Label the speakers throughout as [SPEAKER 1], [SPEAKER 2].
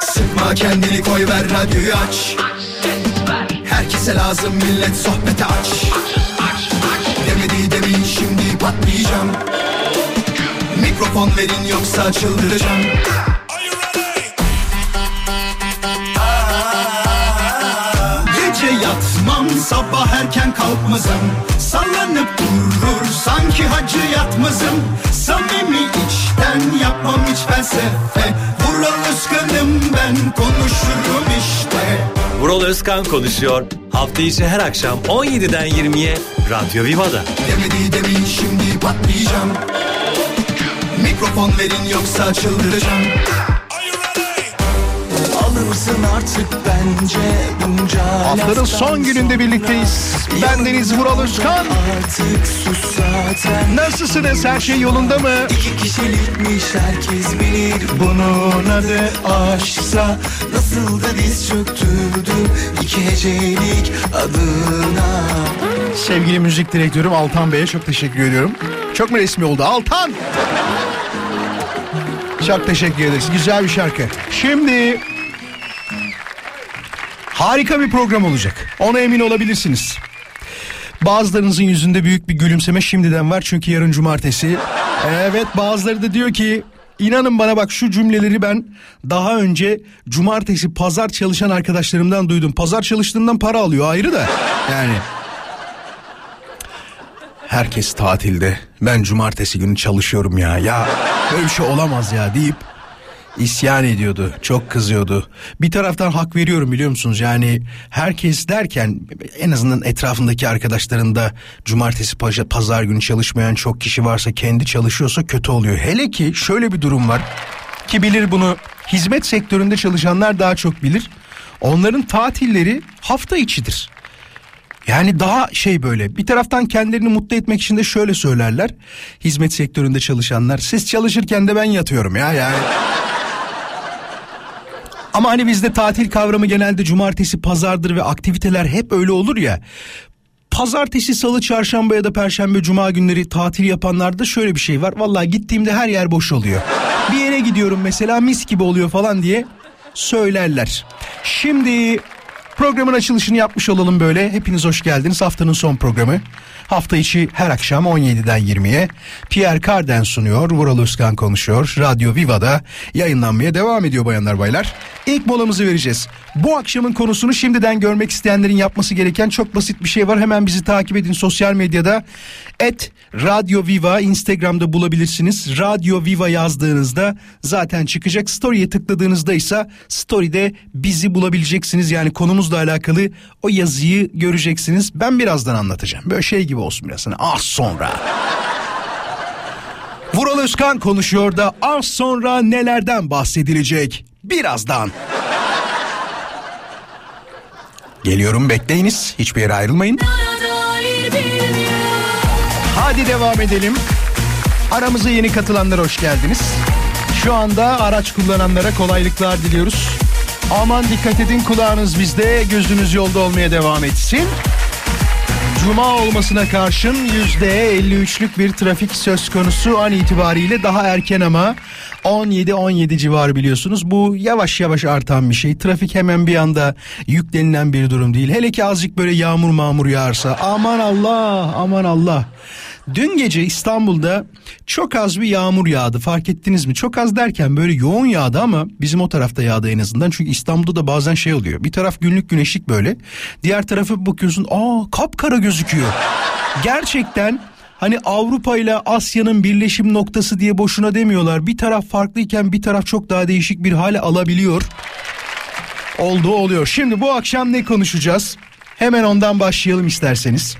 [SPEAKER 1] Sıkma kendini koy ver radyoyu aç. Herkese lazım millet sohbete aç. Demedi demin şimdi patlayacağım. Mikrofon verin yoksa çıldıracağım. Gece yatmam sabah erken kalkmazım. Sallanıp durur sanki hacı yatmazım. Samimi içten yapmam hiç felsefe Vural Özkan'ım ben konuşurum işte
[SPEAKER 2] Vural Özkan konuşuyor. Hafta içi her akşam 17'den 20'ye Radyo Viva'da.
[SPEAKER 1] Demedi demin şimdi patlayacağım Mikrofon verin yoksa çıldıracağım Alırsın artık bence bunca
[SPEAKER 3] Haftanın son gününde birlikteyiz. Ben Deniz Vural Özkan.
[SPEAKER 1] Artık sus zaten
[SPEAKER 3] Nasılsınız? Her şey yolunda mı?
[SPEAKER 1] İki kişilikmiş herkes bilir Bunun adı aşksa Nasıl da diz çöktürdü iki hecelik adına
[SPEAKER 3] Sevgili müzik direktörüm Altan Bey'e çok teşekkür ediyorum. Çok mu resmi oldu? Altan! Çok teşekkür ederiz. Güzel bir şarkı. Şimdi harika bir program olacak. Ona emin olabilirsiniz. Bazılarınızın yüzünde büyük bir gülümseme şimdiden var çünkü yarın cumartesi. Evet bazıları da diyor ki inanın bana bak şu cümleleri ben daha önce cumartesi pazar çalışan arkadaşlarımdan duydum. Pazar çalıştığından para alıyor ayrı da yani. Herkes tatilde. Ben cumartesi günü çalışıyorum ya. Ya böyle bir şey olamaz ya deyip isyan ediyordu. Çok kızıyordu. Bir taraftan hak veriyorum biliyor musunuz? Yani herkes derken en azından etrafındaki arkadaşlarında cumartesi pazar günü çalışmayan çok kişi varsa kendi çalışıyorsa kötü oluyor. Hele ki şöyle bir durum var ki bilir bunu hizmet sektöründe çalışanlar daha çok bilir. Onların tatilleri hafta içidir. Yani daha şey böyle bir taraftan kendilerini mutlu etmek için de şöyle söylerler. Hizmet sektöründe çalışanlar siz çalışırken de ben yatıyorum ya yani. Ama hani bizde tatil kavramı genelde cumartesi pazardır ve aktiviteler hep öyle olur ya. Pazartesi, salı, çarşamba ya da perşembe, cuma günleri tatil yapanlarda şöyle bir şey var. Vallahi gittiğimde her yer boş oluyor. Bir yere gidiyorum mesela mis gibi oluyor falan diye söylerler. Şimdi programın açılışını yapmış olalım böyle. Hepiniz hoş geldiniz. Haftanın son programı. Hafta içi her akşam 17'den 20'ye Pierre Carden sunuyor. Vural Özkan konuşuyor. Radyo Viva'da yayınlanmaya devam ediyor bayanlar baylar. İlk molamızı vereceğiz. Bu akşamın konusunu şimdiden görmek isteyenlerin yapması gereken çok basit bir şey var. Hemen bizi takip edin sosyal medyada. Et Radyo Viva Instagram'da bulabilirsiniz. Radyo Viva yazdığınızda zaten çıkacak. Story'e tıkladığınızda ise story'de bizi bulabileceksiniz. Yani konumuzla alakalı o yazıyı göreceksiniz. Ben birazdan anlatacağım. Böyle şey gibi olsun biraz. Hani az sonra. Vural Özkan konuşuyor da az sonra nelerden bahsedilecek? Birazdan. Geliyorum bekleyiniz. Hiçbir yere ayrılmayın. Hadi devam edelim. Aramıza yeni katılanlar hoş geldiniz. Şu anda araç kullananlara kolaylıklar diliyoruz. Aman dikkat edin kulağınız bizde, gözünüz yolda olmaya devam etsin. Cuma olmasına karşın %53'lük bir trafik söz konusu an itibariyle daha erken ama 17-17 civarı biliyorsunuz. Bu yavaş yavaş artan bir şey. Trafik hemen bir anda yüklenilen bir durum değil. Hele ki azıcık böyle yağmur mağmur yağarsa aman Allah aman Allah. Dün gece İstanbul'da çok az bir yağmur yağdı fark ettiniz mi? Çok az derken böyle yoğun yağdı ama bizim o tarafta yağdı en azından. Çünkü İstanbul'da da bazen şey oluyor. Bir taraf günlük güneşlik böyle. Diğer tarafa bakıyorsun aa kapkara gözüküyor. Gerçekten Hani Avrupa ile Asya'nın birleşim noktası diye boşuna demiyorlar. Bir taraf farklıyken bir taraf çok daha değişik bir hale alabiliyor. Olduğu oluyor. Şimdi bu akşam ne konuşacağız? Hemen ondan başlayalım isterseniz.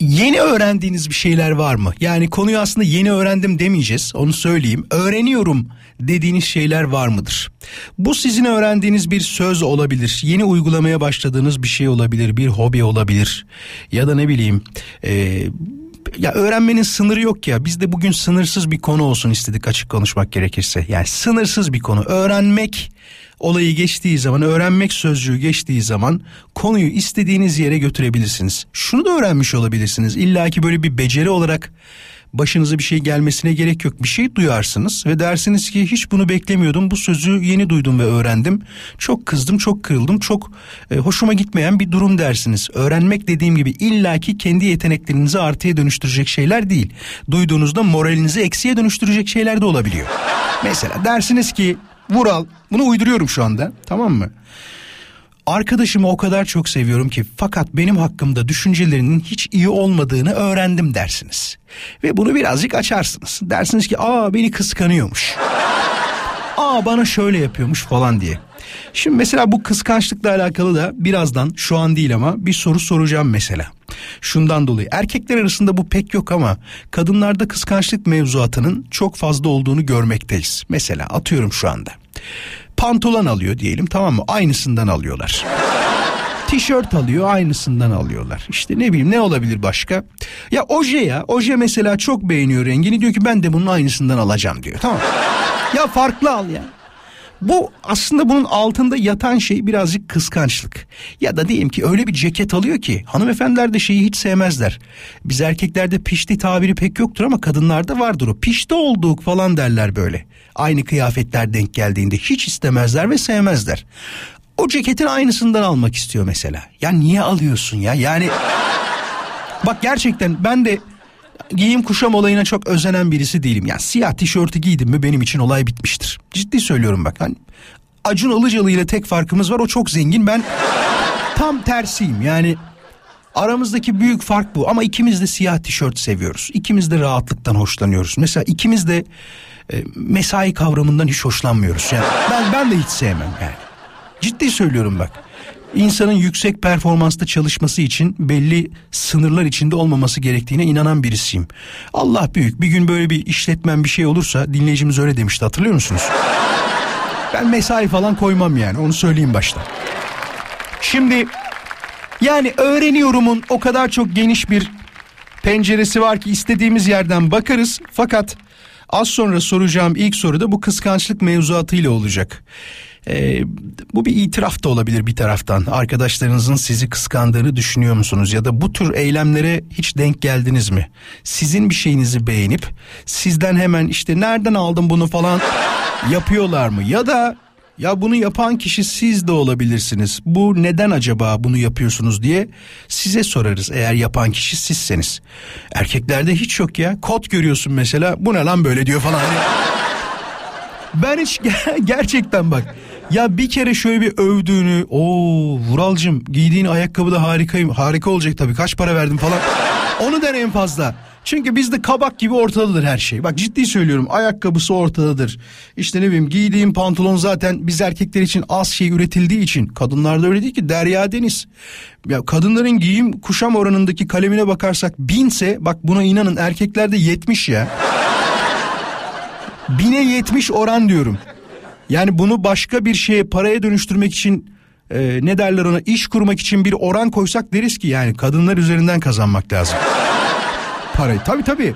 [SPEAKER 3] Yeni öğrendiğiniz bir şeyler var mı? Yani konuyu aslında yeni öğrendim demeyeceğiz. Onu söyleyeyim. Öğreniyorum dediğiniz şeyler var mıdır? Bu sizin öğrendiğiniz bir söz olabilir. Yeni uygulamaya başladığınız bir şey olabilir. Bir hobi olabilir. Ya da ne bileyim... Ee, ya öğrenmenin sınırı yok ya. Biz de bugün sınırsız bir konu olsun istedik açık konuşmak gerekirse. Yani sınırsız bir konu. Öğrenmek olayı geçtiği zaman, öğrenmek sözcüğü geçtiği zaman konuyu istediğiniz yere götürebilirsiniz. Şunu da öğrenmiş olabilirsiniz. İlla ki böyle bir beceri olarak başınıza bir şey gelmesine gerek yok. Bir şey duyarsınız ve dersiniz ki hiç bunu beklemiyordum. Bu sözü yeni duydum ve öğrendim. Çok kızdım, çok kırıldım, çok e, hoşuma gitmeyen bir durum dersiniz. Öğrenmek dediğim gibi illaki kendi yeteneklerinizi artıya dönüştürecek şeyler değil. Duyduğunuzda moralinizi eksiye dönüştürecek şeyler de olabiliyor. Mesela dersiniz ki Vural bunu uyduruyorum şu anda tamam mı? Arkadaşımı o kadar çok seviyorum ki fakat benim hakkımda düşüncelerinin hiç iyi olmadığını öğrendim dersiniz. Ve bunu birazcık açarsınız. Dersiniz ki aa beni kıskanıyormuş. Aa bana şöyle yapıyormuş falan diye. Şimdi mesela bu kıskançlıkla alakalı da birazdan şu an değil ama bir soru soracağım mesela. Şundan dolayı erkekler arasında bu pek yok ama kadınlarda kıskançlık mevzuatının çok fazla olduğunu görmekteyiz. Mesela atıyorum şu anda. Pantolon alıyor diyelim tamam mı? Aynısından alıyorlar. Tişört alıyor aynısından alıyorlar. İşte ne bileyim ne olabilir başka? Ya oje ya oje mesela çok beğeniyor rengini diyor ki ben de bunun aynısından alacağım diyor tamam Ya farklı al ya. Bu aslında bunun altında yatan şey birazcık kıskançlık. Ya da diyelim ki öyle bir ceket alıyor ki hanımefendiler de şeyi hiç sevmezler. Biz erkeklerde pişti tabiri pek yoktur ama kadınlarda vardır o. Pişti olduk falan derler böyle. Aynı kıyafetler denk geldiğinde hiç istemezler ve sevmezler. O ceketin aynısından almak istiyor mesela. Ya niye alıyorsun ya? Yani bak gerçekten ben de giyim kuşam olayına çok özenen birisi değilim. Yani siyah tişörtü giydim mi benim için olay bitmiştir. Ciddi söylüyorum bak. Hani Acun Ilıcalı ile tek farkımız var o çok zengin ben tam tersiyim. Yani aramızdaki büyük fark bu ama ikimiz de siyah tişört seviyoruz. İkimiz de rahatlıktan hoşlanıyoruz. Mesela ikimiz de e, mesai kavramından hiç hoşlanmıyoruz. Yani ben ben de hiç sevmem yani. Ciddi söylüyorum bak insanın yüksek performansta çalışması için belli sınırlar içinde olmaması gerektiğine inanan birisiyim. Allah büyük. Bir gün böyle bir işletmen bir şey olursa dinleyicimiz öyle demişti hatırlıyor musunuz? Ben mesai falan koymam yani onu söyleyeyim başta. Şimdi yani öğreniyorumun o kadar çok geniş bir penceresi var ki istediğimiz yerden bakarız. Fakat az sonra soracağım ilk soru da bu kıskançlık mevzuatıyla olacak. Ee, bu bir itiraf da olabilir bir taraftan. Arkadaşlarınızın sizi kıskandığını düşünüyor musunuz? Ya da bu tür eylemlere hiç denk geldiniz mi? Sizin bir şeyinizi beğenip sizden hemen işte nereden aldın bunu falan yapıyorlar mı? Ya da ya bunu yapan kişi siz de olabilirsiniz. Bu neden acaba bunu yapıyorsunuz diye size sorarız eğer yapan kişi sizseniz. Erkeklerde hiç yok ya. Kot görüyorsun mesela. Bu ne lan böyle diyor falan. Ben hiç gerçekten bak ya bir kere şöyle bir övdüğünü o Vuralcım giydiğin ayakkabı da harikayım harika olacak tabii kaç para verdim falan onu den en fazla. Çünkü bizde kabak gibi ortadadır her şey. Bak ciddi söylüyorum ayakkabısı ortadadır. İşte ne bileyim giydiğim pantolon zaten biz erkekler için az şey üretildiği için. Kadınlarda öyle değil ki derya deniz. Ya kadınların giyim kuşam oranındaki kalemine bakarsak binse bak buna inanın erkeklerde yetmiş ya. Bine yetmiş oran diyorum. Yani bunu başka bir şeye paraya dönüştürmek için e, ne derler ona iş kurmak için bir oran koysak deriz ki yani kadınlar üzerinden kazanmak lazım. Parayı tabii tabii.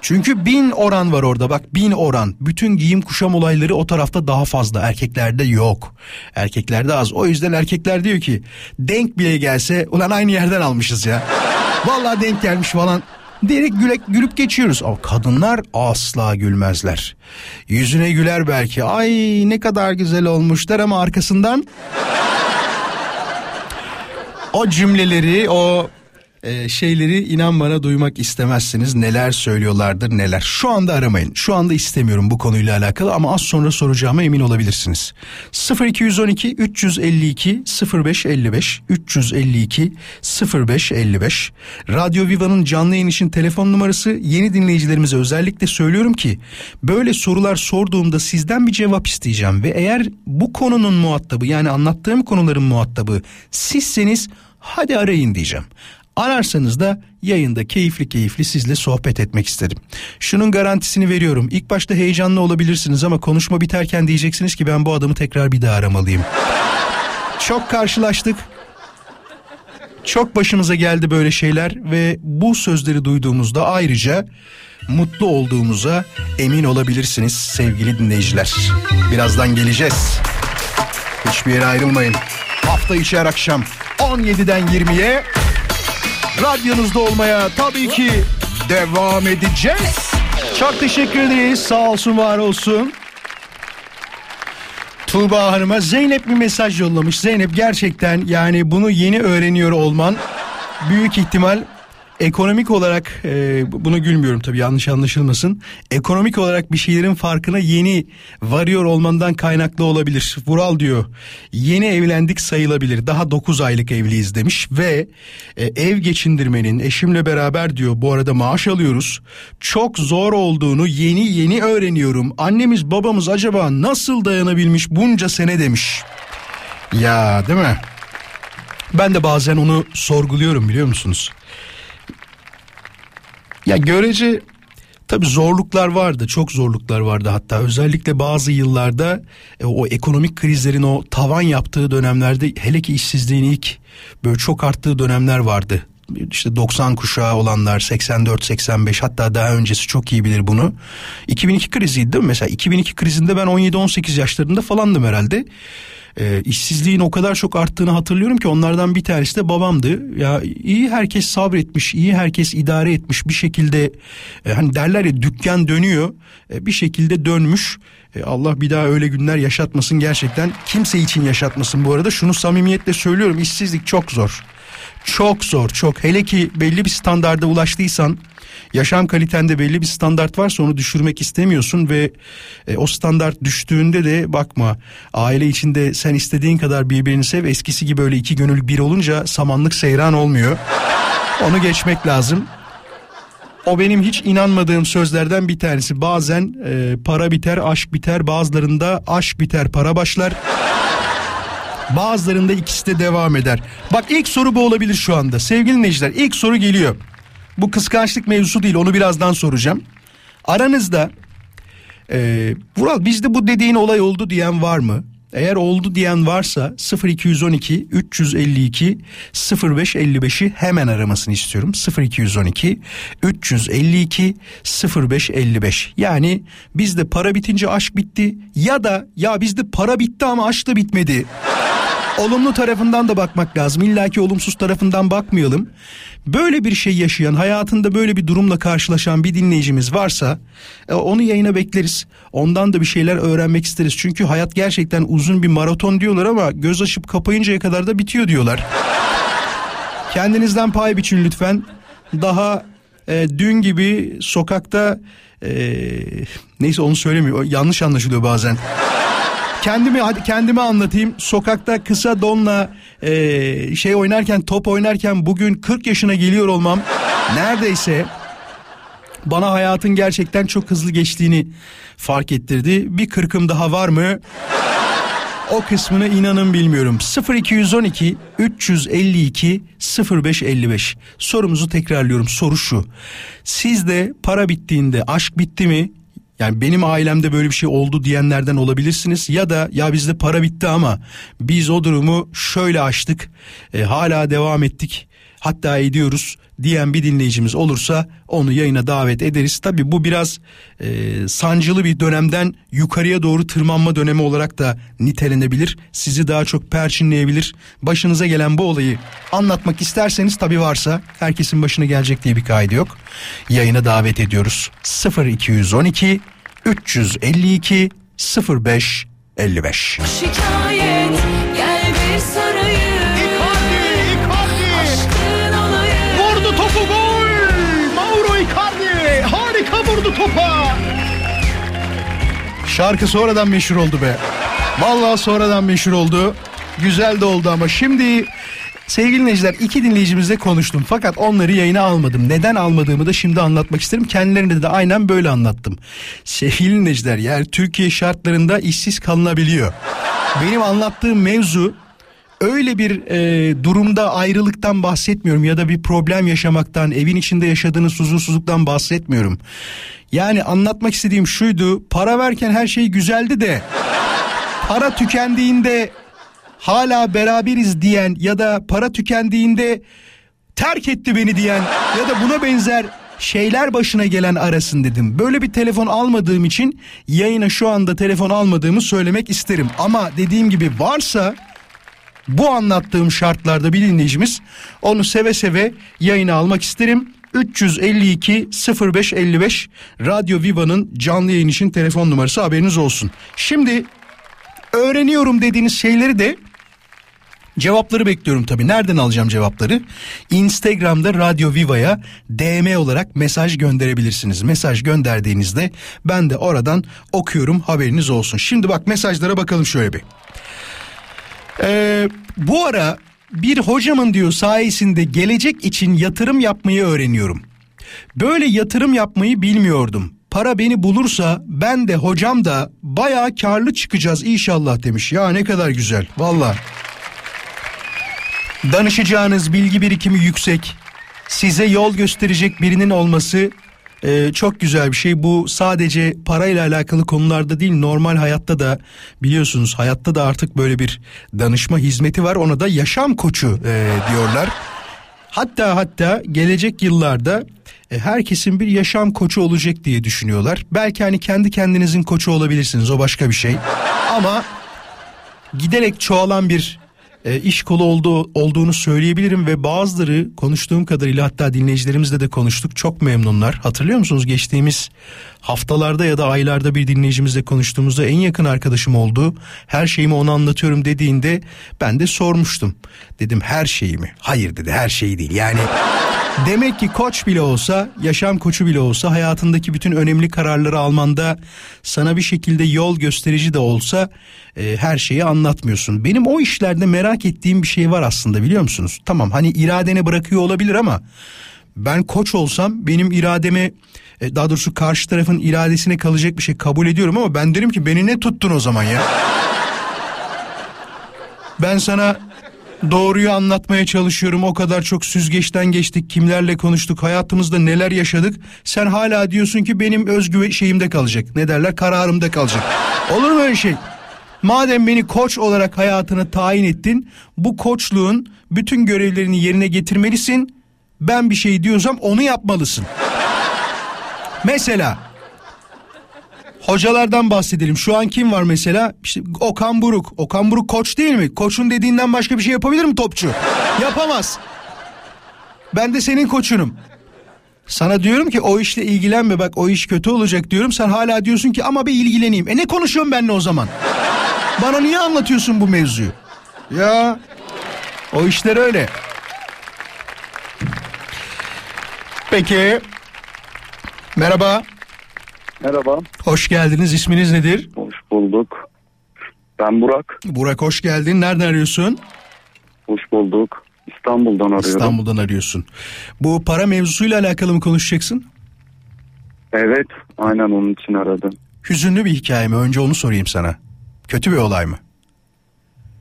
[SPEAKER 3] Çünkü bin oran var orada bak bin oran. Bütün giyim kuşam olayları o tarafta daha fazla. Erkeklerde yok. Erkeklerde az. O yüzden erkekler diyor ki denk bile gelse ulan aynı yerden almışız ya. Vallahi denk gelmiş falan diyerek gülek, gülüp geçiyoruz. Ama kadınlar asla gülmezler. Yüzüne güler belki. Ay ne kadar güzel olmuşlar ama arkasından o cümleleri, o e, şeyleri inan bana duymak istemezsiniz. Neler söylüyorlardır neler. Şu anda aramayın. Şu anda istemiyorum bu konuyla alakalı ama az sonra soracağıma emin olabilirsiniz. 0212 352 0555 352 0555 Radyo Viva'nın canlı yayın için telefon numarası yeni dinleyicilerimize özellikle söylüyorum ki böyle sorular sorduğumda sizden bir cevap isteyeceğim ve eğer bu konunun muhatabı yani anlattığım konuların muhatabı sizseniz hadi arayın diyeceğim. Ararsanız da yayında keyifli keyifli sizle sohbet etmek isterim. Şunun garantisini veriyorum. İlk başta heyecanlı olabilirsiniz ama konuşma biterken diyeceksiniz ki ben bu adamı tekrar bir daha aramalıyım. Çok karşılaştık. Çok başımıza geldi böyle şeyler ve bu sözleri duyduğumuzda ayrıca mutlu olduğumuza emin olabilirsiniz sevgili dinleyiciler. Birazdan geleceğiz. Hiçbir yere ayrılmayın. Hafta içi her akşam 17'den 20'ye radyonuzda olmaya tabii ki devam edeceğiz. Çok teşekkür ederiz. Sağ olsun var olsun. Tuğba Hanım'a Zeynep bir mesaj yollamış. Zeynep gerçekten yani bunu yeni öğreniyor olman büyük ihtimal ekonomik olarak e, bunu gülmüyorum tabii yanlış anlaşılmasın. Ekonomik olarak bir şeylerin farkına yeni varıyor olmandan kaynaklı olabilir. Vural diyor yeni evlendik sayılabilir daha 9 aylık evliyiz demiş ve e, ev geçindirmenin eşimle beraber diyor bu arada maaş alıyoruz. Çok zor olduğunu yeni yeni öğreniyorum. Annemiz babamız acaba nasıl dayanabilmiş bunca sene demiş. Ya değil mi? Ben de bazen onu sorguluyorum biliyor musunuz? Ya görece tabi zorluklar vardı çok zorluklar vardı hatta özellikle bazı yıllarda e, o ekonomik krizlerin o tavan yaptığı dönemlerde hele ki işsizliğin ilk böyle çok arttığı dönemler vardı. İşte 90 kuşağı olanlar 84 85 hatta daha öncesi çok iyi bilir bunu. 2002 kriziydi değil mi? Mesela 2002 krizinde ben 17 18 yaşlarında falandım herhalde e, işsizliğin o kadar çok arttığını hatırlıyorum ki onlardan bir tanesi de babamdı. Ya iyi herkes sabretmiş, iyi herkes idare etmiş bir şekilde e, hani derler ya dükkan dönüyor e, bir şekilde dönmüş. E, Allah bir daha öyle günler yaşatmasın gerçekten kimse için yaşatmasın bu arada şunu samimiyetle söylüyorum işsizlik çok zor. Çok zor çok hele ki belli bir standarda ulaştıysan yaşam kalitende belli bir standart varsa onu düşürmek istemiyorsun ve e, o standart düştüğünde de bakma aile içinde sen istediğin kadar birbirini sev eskisi gibi öyle iki gönül bir olunca samanlık seyran olmuyor. Onu geçmek lazım. O benim hiç inanmadığım sözlerden bir tanesi. Bazen e, para biter, aşk biter. Bazılarında aşk biter, para başlar. Bazılarında ikisi de devam eder. Bak ilk soru bu olabilir şu anda. Sevgili dinleyiciler ilk soru geliyor. Bu kıskançlık mevzusu değil onu birazdan soracağım. Aranızda e, Vural bizde bu dediğin olay oldu diyen var mı? Eğer oldu diyen varsa 0212 352 0555'i hemen aramasını istiyorum. 0212 352 0555. Yani bizde para bitince aşk bitti ya da ya bizde para bitti ama aşk da bitmedi. Olumlu tarafından da bakmak lazım. İlla ki olumsuz tarafından bakmayalım. Böyle bir şey yaşayan, hayatında böyle bir durumla karşılaşan bir dinleyicimiz varsa e, onu yayına bekleriz. Ondan da bir şeyler öğrenmek isteriz. Çünkü hayat gerçekten uzun bir maraton diyorlar ama göz açıp kapayıncaya kadar da bitiyor diyorlar. Kendinizden pay biçin lütfen. Daha e, dün gibi sokakta e, neyse onu söylemiyor. Yanlış anlaşılıyor bazen kendimi hadi kendimi anlatayım. Sokakta kısa donla e, şey oynarken top oynarken bugün 40 yaşına geliyor olmam neredeyse bana hayatın gerçekten çok hızlı geçtiğini fark ettirdi. Bir kırkım daha var mı? O kısmını inanın bilmiyorum. 0212 352 0555. Sorumuzu tekrarlıyorum. Soru şu. Sizde para bittiğinde aşk bitti mi? Yani benim ailemde böyle bir şey oldu diyenlerden olabilirsiniz. Ya da ya bizde para bitti ama biz o durumu şöyle açtık e, hala devam ettik hatta ediyoruz diyen bir dinleyicimiz olursa onu yayına davet ederiz. Tabi bu biraz e, sancılı bir dönemden yukarıya doğru tırmanma dönemi olarak da nitelenebilir. Sizi daha çok perçinleyebilir. Başınıza gelen bu olayı anlatmak isterseniz tabi varsa herkesin başına gelecek diye bir kaydı yok. Yayına davet ediyoruz. 0212 352 05 55.
[SPEAKER 4] Şikayet
[SPEAKER 3] topa. Şarkı sonradan meşhur oldu be. Vallahi sonradan meşhur oldu. Güzel de oldu ama şimdi sevgili dinleyiciler iki dinleyicimizle konuştum fakat onları yayına almadım. Neden almadığımı da şimdi anlatmak isterim. Kendilerine de aynen böyle anlattım. Sevgili dinleyiciler yani Türkiye şartlarında işsiz kalınabiliyor. Benim anlattığım mevzu öyle bir e, durumda ayrılıktan bahsetmiyorum ya da bir problem yaşamaktan, evin içinde yaşadığınız huzursuzluktan bahsetmiyorum. Yani anlatmak istediğim şuydu, para verken her şey güzeldi de para tükendiğinde hala beraberiz diyen ya da para tükendiğinde terk etti beni diyen ya da buna benzer şeyler başına gelen arasın dedim. Böyle bir telefon almadığım için yayına şu anda telefon almadığımı söylemek isterim. Ama dediğim gibi varsa bu anlattığım şartlarda bir dinleyicimiz onu seve seve yayına almak isterim. 352 0555 Radyo Viva'nın canlı yayın için telefon numarası haberiniz olsun. Şimdi öğreniyorum dediğiniz şeyleri de Cevapları bekliyorum tabii. Nereden alacağım cevapları? Instagram'da Radyo Viva'ya DM olarak mesaj gönderebilirsiniz. Mesaj gönderdiğinizde ben de oradan okuyorum haberiniz olsun. Şimdi bak mesajlara bakalım şöyle bir. Ee, bu ara bir hocamın diyor sayesinde gelecek için yatırım yapmayı öğreniyorum. Böyle yatırım yapmayı bilmiyordum. Para beni bulursa ben de hocam da bayağı karlı çıkacağız inşallah demiş. Ya ne kadar güzel valla. Danışacağınız bilgi birikimi yüksek. Size yol gösterecek birinin olması e, çok güzel bir şey. Bu sadece parayla alakalı konularda değil normal hayatta da biliyorsunuz hayatta da artık böyle bir danışma hizmeti var. Ona da yaşam koçu e, diyorlar. Hatta hatta gelecek yıllarda e, herkesin bir yaşam koçu olacak diye düşünüyorlar. Belki hani kendi kendinizin koçu olabilirsiniz o başka bir şey. Ama giderek çoğalan bir e, iş kolu olduğu, olduğunu söyleyebilirim ve bazıları konuştuğum kadarıyla hatta dinleyicilerimizle de konuştuk çok memnunlar. Hatırlıyor musunuz geçtiğimiz haftalarda ya da aylarda bir dinleyicimizle konuştuğumuzda en yakın arkadaşım oldu. Her şeyimi ona anlatıyorum dediğinde ben de sormuştum. Dedim her şeyimi. Hayır dedi her şeyi değil yani Demek ki koç bile olsa, yaşam koçu bile olsa hayatındaki bütün önemli kararları almanda sana bir şekilde yol gösterici de olsa e, her şeyi anlatmıyorsun. Benim o işlerde merak ettiğim bir şey var aslında biliyor musunuz? Tamam hani iradene bırakıyor olabilir ama ben koç olsam benim irademe e, daha doğrusu karşı tarafın iradesine kalacak bir şey kabul ediyorum ama ben derim ki beni ne tuttun o zaman ya? Ben sana doğruyu anlatmaya çalışıyorum. O kadar çok süzgeçten geçtik. Kimlerle konuştuk? Hayatımızda neler yaşadık? Sen hala diyorsun ki benim özgüven şeyimde kalacak. Ne derler? Kararımda kalacak. Olur mu öyle şey? Madem beni koç olarak hayatına tayin ettin, bu koçluğun bütün görevlerini yerine getirmelisin. Ben bir şey diyorsam onu yapmalısın. Mesela Hocalardan bahsedelim. Şu an kim var mesela? İşte Okan Buruk. Okan Buruk koç değil mi? Koçun dediğinden başka bir şey yapabilir mi topçu? Yapamaz. Ben de senin koçunum. Sana diyorum ki o işle ilgilenme bak o iş kötü olacak diyorum. Sen hala diyorsun ki ama bir ilgileneyim. E ne konuşuyorsun benimle o zaman? Bana niye anlatıyorsun bu mevzuyu? Ya o işler öyle. Peki. Merhaba.
[SPEAKER 5] Merhaba,
[SPEAKER 3] Hoş geldiniz. İsminiz nedir?
[SPEAKER 5] hoş bulduk. Ben Burak,
[SPEAKER 3] Burak hoş geldin. Nereden arıyorsun?
[SPEAKER 5] hoş bulduk. İstanbul'dan arıyorum.
[SPEAKER 3] İstanbul'dan arıyorsun. Bu para mevzusuyla alakalı mı konuşacaksın?
[SPEAKER 5] Evet, aynen onun için aradım.
[SPEAKER 3] Hüzünlü bir hikaye mi? Önce onu sorayım sana. Kötü bir olay mı?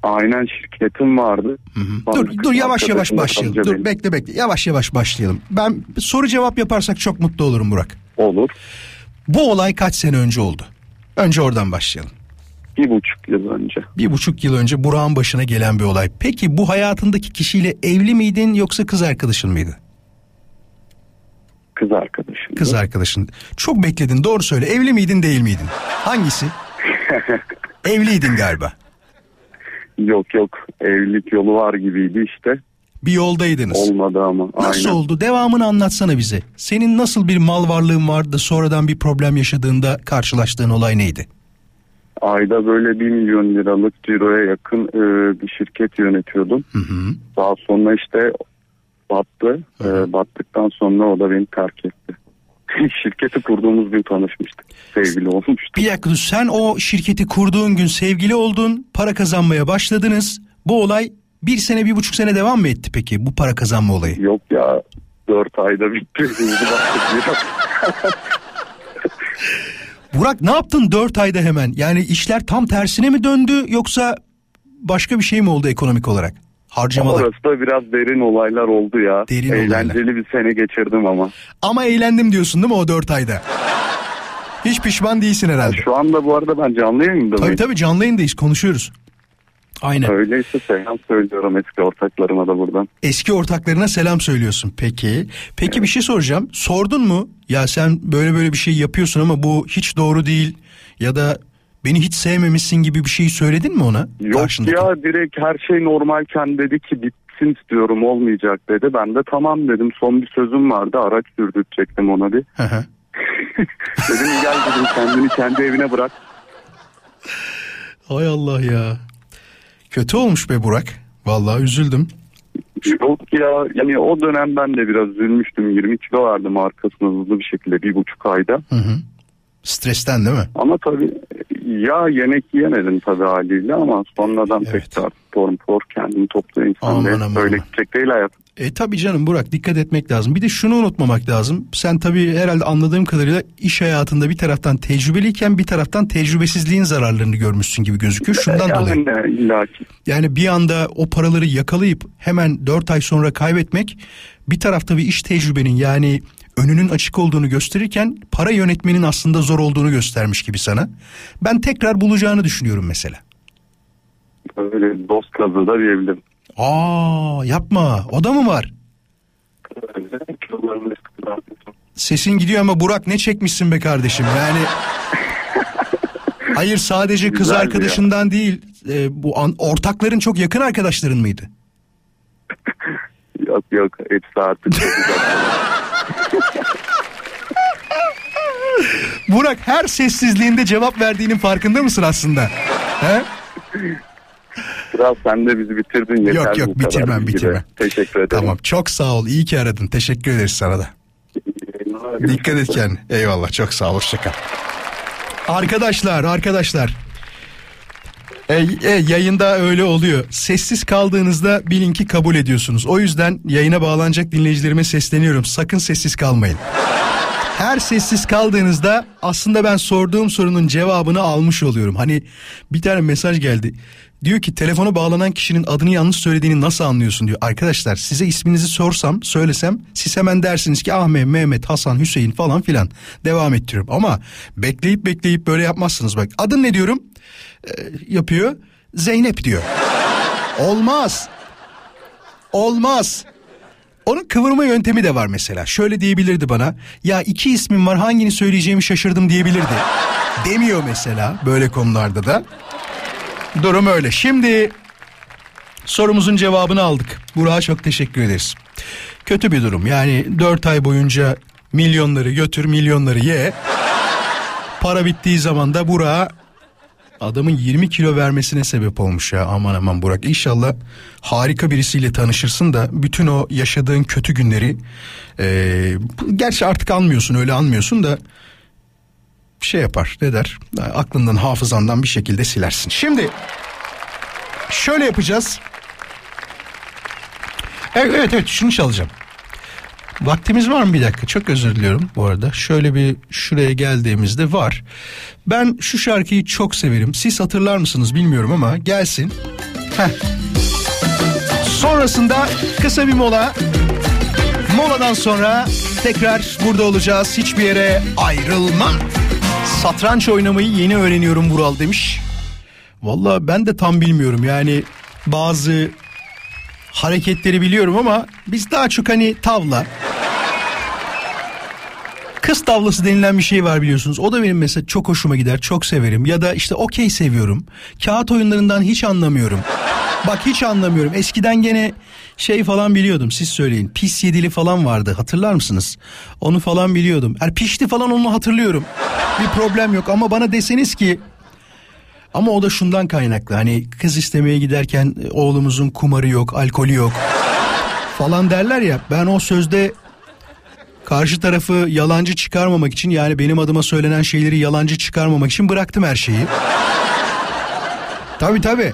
[SPEAKER 5] Aynen şirketim vardı. Bana
[SPEAKER 3] Dur,
[SPEAKER 5] kız
[SPEAKER 3] dur yavaş yavaş başlayalım. Dur
[SPEAKER 5] benim-
[SPEAKER 3] bekle bekle. Yavaş yavaş başlayalım. Ben soru cevap yaparsak çok mutlu olurum Burak.
[SPEAKER 5] Olur.
[SPEAKER 3] Bu olay kaç sene önce oldu? Önce oradan başlayalım.
[SPEAKER 5] Bir buçuk yıl önce.
[SPEAKER 3] Bir buçuk yıl önce Burak'ın başına gelen bir olay. Peki bu hayatındaki kişiyle evli miydin yoksa kız arkadaşın mıydı?
[SPEAKER 5] Kız arkadaşım.
[SPEAKER 3] Kız arkadaşın. Çok bekledin doğru söyle. Evli miydin değil miydin? Hangisi? Evliydin galiba.
[SPEAKER 5] Yok yok, evlilik yolu var gibiydi işte.
[SPEAKER 3] Bir yoldaydınız.
[SPEAKER 5] Olmadı ama.
[SPEAKER 3] Nasıl
[SPEAKER 5] aynen.
[SPEAKER 3] oldu? Devamını anlatsana bize. Senin nasıl bir mal varlığın vardı sonradan bir problem yaşadığında karşılaştığın olay neydi?
[SPEAKER 5] Ayda böyle bir milyon liralık ciroya yakın e, bir şirket yönetiyordum.
[SPEAKER 3] Hı hı.
[SPEAKER 5] Daha sonra işte battı. E, battıktan sonra o da beni terk etti. Şirketi kurduğumuz gün tanışmıştık. Sevgili olmuştuk.
[SPEAKER 3] Bir dakika sen o şirketi kurduğun gün sevgili oldun, para kazanmaya başladınız. Bu olay bir sene bir buçuk sene devam mı etti peki bu para kazanma olayı?
[SPEAKER 5] Yok ya dört ayda bitti.
[SPEAKER 3] Burak ne yaptın dört ayda hemen? Yani işler tam tersine mi döndü yoksa başka bir şey mi oldu ekonomik olarak? Harcamalar.
[SPEAKER 5] Orası da biraz derin olaylar oldu ya.
[SPEAKER 3] Derin
[SPEAKER 5] Eğlenceli bir sene geçirdim ama.
[SPEAKER 3] Ama eğlendim diyorsun değil mi o dört ayda? Hiç pişman değilsin herhalde.
[SPEAKER 5] Şu anda bu arada ben canlı yayında
[SPEAKER 3] Tabii
[SPEAKER 5] mıyım?
[SPEAKER 3] tabii canlı yayındayız konuşuyoruz. Aynen.
[SPEAKER 5] Öyleyse selam söylüyorum eski ortaklarıma da buradan.
[SPEAKER 3] Eski ortaklarına selam söylüyorsun. Peki. Peki bir şey soracağım. Sordun mu? Ya sen böyle böyle bir şey yapıyorsun ama bu hiç doğru değil ya da beni hiç sevmemişsin gibi bir şey söyledin mi ona?
[SPEAKER 5] Yok
[SPEAKER 3] Karşındaki.
[SPEAKER 5] ya direkt her şey normalken dedi ki bitsin istiyorum olmayacak dedi. Ben de tamam dedim son bir sözüm vardı araç sürdürecektim ona bir.
[SPEAKER 3] Hı hı.
[SPEAKER 5] Dedim gel dedim kendini kendi evine bırak.
[SPEAKER 3] Hay Allah ya. Kötü olmuş be Burak. Vallahi üzüldüm.
[SPEAKER 5] Yok ya yani o dönem ben de biraz üzülmüştüm. 20 kilo verdim arkasına hızlı bir şekilde bir buçuk ayda.
[SPEAKER 3] Hı hı. Stresten değil mi?
[SPEAKER 5] Ama tabii ya yemek yemedim tabii haliyle ama sonradan
[SPEAKER 3] Evet.
[SPEAKER 5] tekrar spor spor kendini topluyor insan.
[SPEAKER 3] Aman, aman,
[SPEAKER 5] Böyle gidecek değil hayat.
[SPEAKER 3] E tabii canım Burak dikkat etmek lazım. Bir de şunu unutmamak lazım. Sen tabii herhalde anladığım kadarıyla iş hayatında bir taraftan tecrübeliyken bir taraftan tecrübesizliğin zararlarını görmüşsün gibi gözüküyor. Şundan dolayı.
[SPEAKER 5] Yani illa ki.
[SPEAKER 3] Yani bir anda o paraları yakalayıp hemen 4 ay sonra kaybetmek bir tarafta bir iş tecrübenin yani önünün açık olduğunu gösterirken para yönetmenin aslında zor olduğunu göstermiş gibi sana. Ben tekrar bulacağını düşünüyorum mesela.
[SPEAKER 5] Öyle dost kazı da diyebilirim.
[SPEAKER 3] Aa yapma o da mı var? Sesin gidiyor ama Burak ne çekmişsin be kardeşim yani. Hayır sadece kız
[SPEAKER 5] Güzeldi ya.
[SPEAKER 3] arkadaşından değil e, bu an, ortakların çok yakın arkadaşların mıydı?
[SPEAKER 5] Yok yok hepsi artık.
[SPEAKER 3] Burak her sessizliğinde cevap verdiğinin farkında mısın aslında? He?
[SPEAKER 5] Kral sen de bizi bitirdin yeter
[SPEAKER 3] Yok, yok, bitirmem, bitirmem.
[SPEAKER 5] Teşekkür ederim.
[SPEAKER 3] Tamam çok sağ ol iyi ki aradın teşekkür ederiz sana da. Dikkat et kendine. Eyvallah çok sağ ol hoşçakal. Arkadaşlar arkadaşlar. E, e, yayında öyle oluyor. Sessiz kaldığınızda bilin ki kabul ediyorsunuz. O yüzden yayına bağlanacak dinleyicilerime sesleniyorum. Sakın sessiz kalmayın. Her sessiz kaldığınızda aslında ben sorduğum sorunun cevabını almış oluyorum. Hani bir tane mesaj geldi. Diyor ki telefona bağlanan kişinin adını yanlış söylediğini nasıl anlıyorsun diyor. Arkadaşlar size isminizi sorsam söylesem siz hemen dersiniz ki Ahmet, Mehmet, Hasan, Hüseyin falan filan devam ettiriyorum. Ama bekleyip bekleyip böyle yapmazsınız bak. Adın ne diyorum? Ee, yapıyor. Zeynep diyor. Olmaz. Olmaz. Onun kıvırma yöntemi de var mesela. Şöyle diyebilirdi bana. Ya iki ismim var hangini söyleyeceğimi şaşırdım diyebilirdi. Demiyor mesela böyle konularda da. Durum öyle. Şimdi sorumuzun cevabını aldık. Burak'a çok teşekkür ederiz. Kötü bir durum. Yani 4 ay boyunca milyonları götür milyonları ye. Para bittiği zaman da Burak'a adamın 20 kilo vermesine sebep olmuş ya aman aman Burak. İnşallah harika birisiyle tanışırsın da bütün o yaşadığın kötü günleri eee gerçi artık anmıyorsun öyle anmıyorsun da şey yapar ne der aklından hafızandan bir şekilde silersin. Şimdi şöyle yapacağız. Evet evet, evet şunu çalacağım. Vaktimiz var mı bir dakika? Çok özür diliyorum bu arada. Şöyle bir şuraya geldiğimizde var. Ben şu şarkıyı çok severim. Siz hatırlar mısınız bilmiyorum ama gelsin. Heh. Sonrasında kısa bir mola. Moladan sonra tekrar burada olacağız. Hiçbir yere ayrılma. Satranç oynamayı yeni öğreniyorum Vural demiş. Vallahi ben de tam bilmiyorum yani bazı hareketleri biliyorum ama biz daha çok hani tavla. Kız tavlası denilen bir şey var biliyorsunuz. O da benim mesela çok hoşuma gider. Çok severim. Ya da işte okey seviyorum. Kağıt oyunlarından hiç anlamıyorum. Bak hiç anlamıyorum. Eskiden gene şey falan biliyordum. Siz söyleyin. Pis yedili falan vardı. Hatırlar mısınız? Onu falan biliyordum. Yani pişti falan onu hatırlıyorum. Bir problem yok ama bana deseniz ki ama o da şundan kaynaklı. Hani kız istemeye giderken e, oğlumuzun kumarı yok, alkolü yok falan derler ya. Ben o sözde karşı tarafı yalancı çıkarmamak için yani benim adıma söylenen şeyleri yalancı çıkarmamak için bıraktım her şeyi. tabii tabii.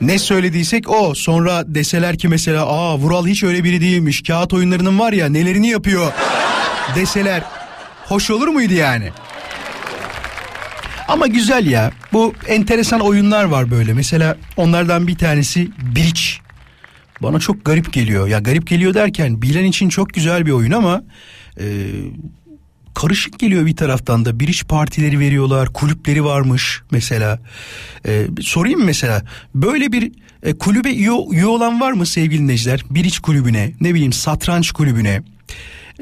[SPEAKER 3] Ne söylediysek o. Sonra deseler ki mesela aa Vural hiç öyle biri değilmiş. Kağıt oyunlarının var ya nelerini yapıyor deseler. Hoş olur muydu yani? Ama güzel ya. Bu enteresan oyunlar var böyle. Mesela onlardan bir tanesi Bridge. Bana çok garip geliyor. Ya garip geliyor derken bilen için çok güzel bir oyun ama e, karışık geliyor bir taraftan da. Bridge partileri veriyorlar. Kulüpleri varmış mesela. E, sorayım mesela? Böyle bir e, kulübe üye, üye olan var mı sevgili dinleyiciler? Bridge kulübüne, ne bileyim satranç kulübüne.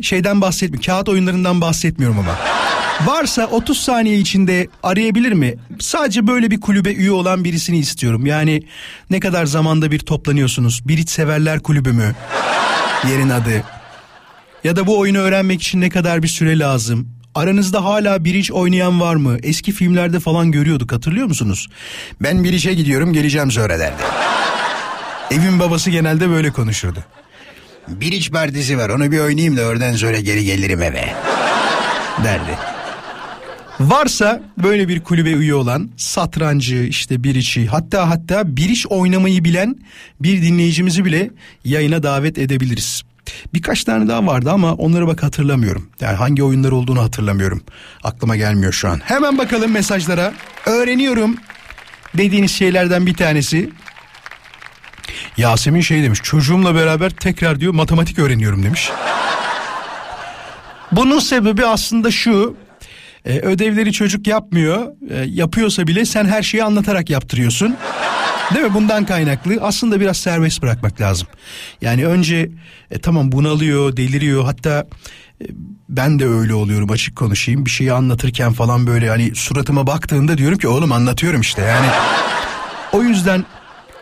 [SPEAKER 3] Şeyden bahsetmiyorum. Kağıt oyunlarından bahsetmiyorum ama. Varsa 30 saniye içinde arayabilir mi? Sadece böyle bir kulübe üye olan birisini istiyorum. Yani ne kadar zamanda bir toplanıyorsunuz? Biriç Severler Kulübü mü? Yerin adı. Ya da bu oyunu öğrenmek için ne kadar bir süre lazım? Aranızda hala biriç oynayan var mı? Eski filmlerde falan görüyorduk hatırlıyor musunuz? Ben biriçe gidiyorum geleceğim sonra derdi. Evin babası genelde böyle konuşurdu. Biriç partisi var onu bir oynayayım da oradan sonra geri gelirim eve. Derdi. Varsa böyle bir kulübe üye olan satrancı işte bir içi hatta hatta bir iş oynamayı bilen bir dinleyicimizi bile yayına davet edebiliriz. Birkaç tane daha vardı ama onları bak hatırlamıyorum. Yani hangi oyunlar olduğunu hatırlamıyorum. Aklıma gelmiyor şu an. Hemen bakalım mesajlara. Öğreniyorum dediğiniz şeylerden bir tanesi. Yasemin şey demiş çocuğumla beraber tekrar diyor matematik öğreniyorum demiş. Bunun sebebi aslında şu e, ödevleri çocuk yapmıyor. E, yapıyorsa bile sen her şeyi anlatarak yaptırıyorsun. Değil mi? Bundan kaynaklı. Aslında biraz serbest bırakmak lazım. Yani önce e, tamam bunalıyor, deliriyor. Hatta e, ben de öyle oluyorum açık konuşayım. Bir şeyi anlatırken falan böyle hani suratıma baktığında diyorum ki oğlum anlatıyorum işte. Yani o yüzden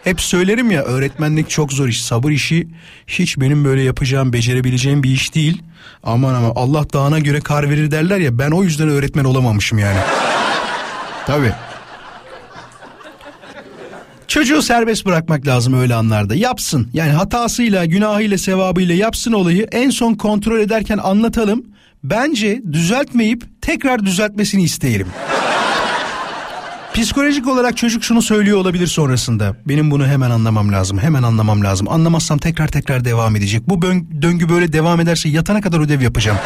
[SPEAKER 3] hep söylerim ya öğretmenlik çok zor iş. Sabır işi hiç benim böyle yapacağım, becerebileceğim bir iş değil. Aman ama Allah dağına göre kar verir derler ya ben o yüzden öğretmen olamamışım yani. Tabii. Çocuğu serbest bırakmak lazım öyle anlarda. Yapsın. Yani hatasıyla, günahıyla, sevabıyla yapsın olayı. En son kontrol ederken anlatalım. Bence düzeltmeyip tekrar düzeltmesini isteyelim. Psikolojik olarak çocuk şunu söylüyor olabilir sonrasında. Benim bunu hemen anlamam lazım. Hemen anlamam lazım. Anlamazsam tekrar tekrar devam edecek. Bu döngü böyle devam ederse yatana kadar ödev yapacağım.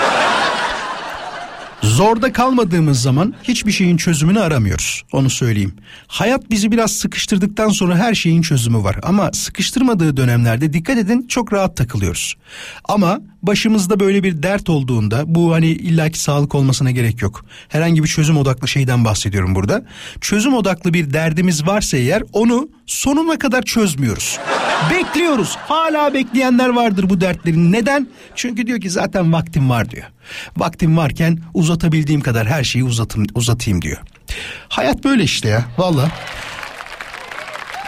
[SPEAKER 3] Zorda kalmadığımız zaman hiçbir şeyin çözümünü aramıyoruz. Onu söyleyeyim. Hayat bizi biraz sıkıştırdıktan sonra her şeyin çözümü var. Ama sıkıştırmadığı dönemlerde dikkat edin çok rahat takılıyoruz. Ama başımızda böyle bir dert olduğunda bu hani illaki sağlık olmasına gerek yok. Herhangi bir çözüm odaklı şeyden bahsediyorum burada. Çözüm odaklı bir derdimiz varsa eğer onu sonuna kadar çözmüyoruz. Bekliyoruz. Hala bekleyenler vardır bu dertlerin. Neden? Çünkü diyor ki zaten vaktim var diyor. Vaktim varken uzatabildiğim kadar her şeyi uzatım, uzatayım diyor. Hayat böyle işte ya valla.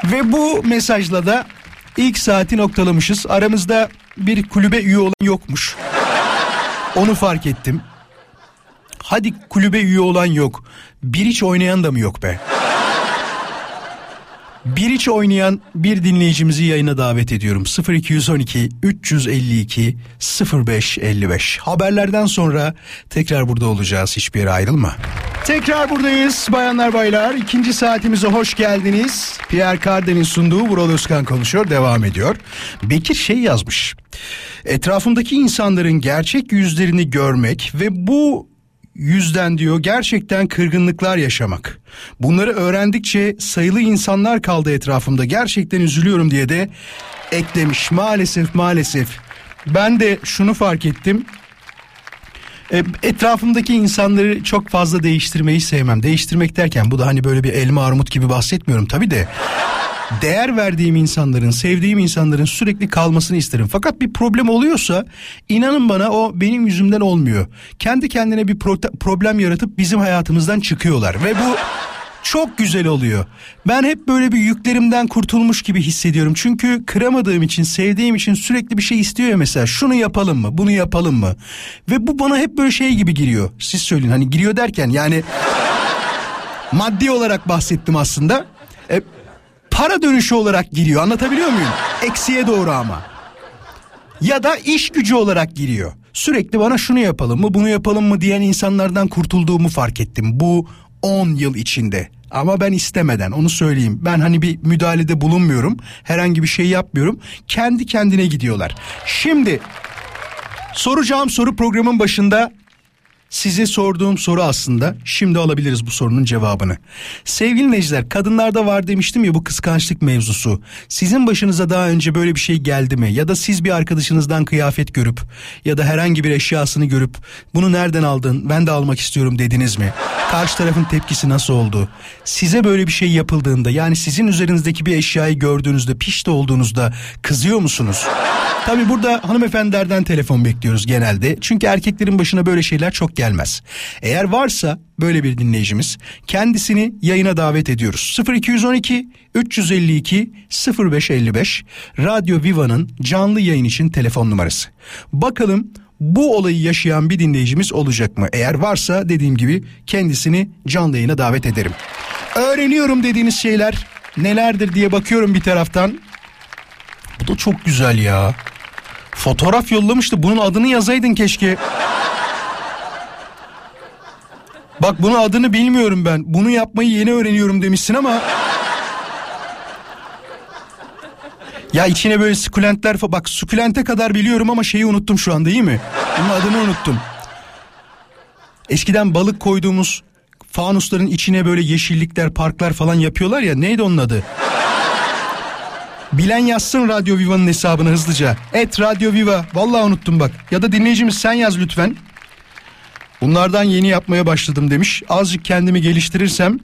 [SPEAKER 3] Ve bu mesajla da ilk saati noktalamışız. Aramızda bir kulübe üye olan yokmuş. Onu fark ettim. Hadi kulübe üye olan yok. Bir hiç oynayan da mı yok be? Bir iç oynayan bir dinleyicimizi yayına davet ediyorum. 0212 352 0555. Haberlerden sonra tekrar burada olacağız. Hiçbir yere ayrılma. Tekrar buradayız bayanlar baylar. İkinci saatimize hoş geldiniz. Pierre Cardin'in sunduğu Vural Özkan konuşuyor. Devam ediyor. Bekir şey yazmış. Etrafımdaki insanların gerçek yüzlerini görmek ve bu yüzden diyor gerçekten kırgınlıklar yaşamak. Bunları öğrendikçe sayılı insanlar kaldı etrafımda gerçekten üzülüyorum diye de eklemiş maalesef maalesef. Ben de şunu fark ettim. E, Etrafımdaki insanları çok fazla değiştirmeyi sevmem. Değiştirmek derken bu da hani böyle bir elma armut gibi bahsetmiyorum tabii de. Değer verdiğim insanların, sevdiğim insanların sürekli kalmasını isterim. Fakat bir problem oluyorsa inanın bana o benim yüzümden olmuyor. Kendi kendine bir pro- problem yaratıp bizim hayatımızdan çıkıyorlar ve bu çok güzel oluyor. Ben hep böyle bir yüklerimden kurtulmuş gibi hissediyorum. Çünkü kıramadığım için, sevdiğim için sürekli bir şey istiyor ya mesela. Şunu yapalım mı? Bunu yapalım mı? Ve bu bana hep böyle şey gibi giriyor. Siz söyleyin hani giriyor derken yani maddi olarak bahsettim aslında. Para dönüşü olarak giriyor. Anlatabiliyor muyum? Eksiye doğru ama. Ya da iş gücü olarak giriyor. Sürekli bana şunu yapalım mı, bunu yapalım mı diyen insanlardan kurtulduğumu fark ettim. Bu 10 yıl içinde. Ama ben istemeden onu söyleyeyim. Ben hani bir müdahalede bulunmuyorum. Herhangi bir şey yapmıyorum. Kendi kendine gidiyorlar. Şimdi soracağım soru programın başında Size sorduğum soru aslında şimdi alabiliriz bu sorunun cevabını. Sevgili dinleyiciler kadınlarda var demiştim ya bu kıskançlık mevzusu. Sizin başınıza daha önce böyle bir şey geldi mi? Ya da siz bir arkadaşınızdan kıyafet görüp ya da herhangi bir eşyasını görüp bunu nereden aldın ben de almak istiyorum dediniz mi? Karşı tarafın tepkisi nasıl oldu? Size böyle bir şey yapıldığında yani sizin üzerinizdeki bir eşyayı gördüğünüzde pişti olduğunuzda kızıyor musunuz? Tabi burada hanımefendilerden telefon bekliyoruz genelde. Çünkü erkeklerin başına böyle şeyler çok gelmez. Eğer varsa böyle bir dinleyicimiz kendisini yayına davet ediyoruz. 0212 352 0555 Radyo Viva'nın canlı yayın için telefon numarası. Bakalım bu olayı yaşayan bir dinleyicimiz olacak mı? Eğer varsa dediğim gibi kendisini canlı yayına davet ederim. Öğreniyorum dediğiniz şeyler nelerdir diye bakıyorum bir taraftan. Bu da çok güzel ya. Fotoğraf yollamıştı. Bunun adını yazaydın keşke. Bak bunun adını bilmiyorum ben. Bunu yapmayı yeni öğreniyorum demişsin ama. Ya içine böyle sukulentler falan. Bak sukulente kadar biliyorum ama şeyi unuttum şu anda iyi mi? Bunun adını unuttum. Eskiden balık koyduğumuz fanusların içine böyle yeşillikler, parklar falan yapıyorlar ya. Neydi onun adı? Bilen yazsın Radyo Viva'nın hesabını hızlıca. Et Radyo Viva. Vallahi unuttum bak. Ya da dinleyicimiz sen yaz lütfen. Bunlardan yeni yapmaya başladım demiş. Azıcık kendimi geliştirirsem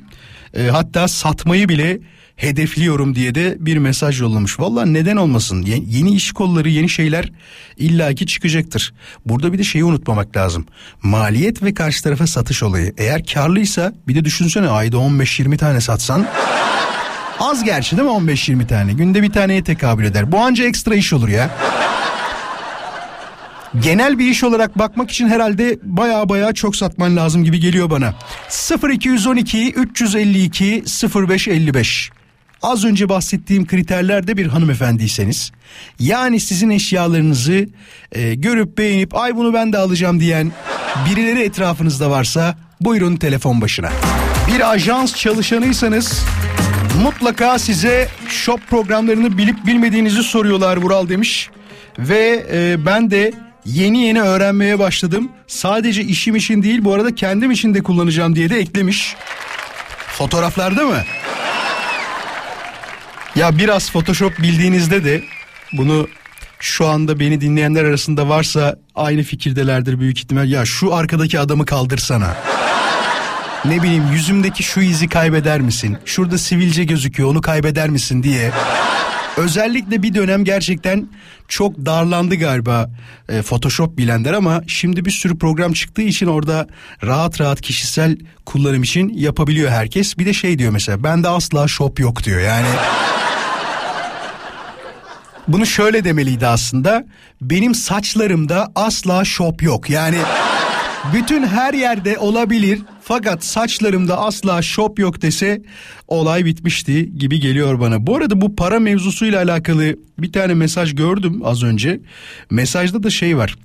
[SPEAKER 3] e, hatta satmayı bile hedefliyorum diye de bir mesaj yollamış. Vallahi neden olmasın? Ye- yeni iş kolları, yeni şeyler illaki çıkacaktır. Burada bir de şeyi unutmamak lazım. Maliyet ve karşı tarafa satış olayı. Eğer karlıysa bir de düşünsene ayda 15-20 tane satsan Az gerçi değil mi 15-20 tane? Günde bir taneye tekabül eder. Bu anca ekstra iş olur ya. Genel bir iş olarak bakmak için herhalde baya baya çok satman lazım gibi geliyor bana. 0212 352 0555 Az önce bahsettiğim kriterlerde bir hanımefendiyseniz yani sizin eşyalarınızı e, görüp beğenip ay bunu ben de alacağım diyen birileri etrafınızda varsa buyurun telefon başına. Bir ajans çalışanıysanız mutlaka size shop programlarını bilip bilmediğinizi soruyorlar Vural demiş. Ve e, ben de yeni yeni öğrenmeye başladım. Sadece işim için değil bu arada kendim için de kullanacağım diye de eklemiş. Fotoğraflarda mı? Ya biraz Photoshop bildiğinizde de bunu şu anda beni dinleyenler arasında varsa aynı fikirdelerdir büyük ihtimal. Ya şu arkadaki adamı kaldırsana. Ne bileyim yüzümdeki şu izi kaybeder misin? Şurada sivilce gözüküyor onu kaybeder misin diye. Özellikle bir dönem gerçekten çok darlandı galiba e, Photoshop bilenler ama şimdi bir sürü program çıktığı için orada rahat rahat kişisel kullanım için yapabiliyor herkes. Bir de şey diyor mesela bende asla shop yok diyor yani. Bunu şöyle demeliydi aslında. Benim saçlarımda asla şop yok. Yani bütün her yerde olabilir fakat saçlarımda asla şop yok dese olay bitmişti gibi geliyor bana. Bu arada bu para mevzusuyla alakalı bir tane mesaj gördüm az önce. Mesajda da şey var.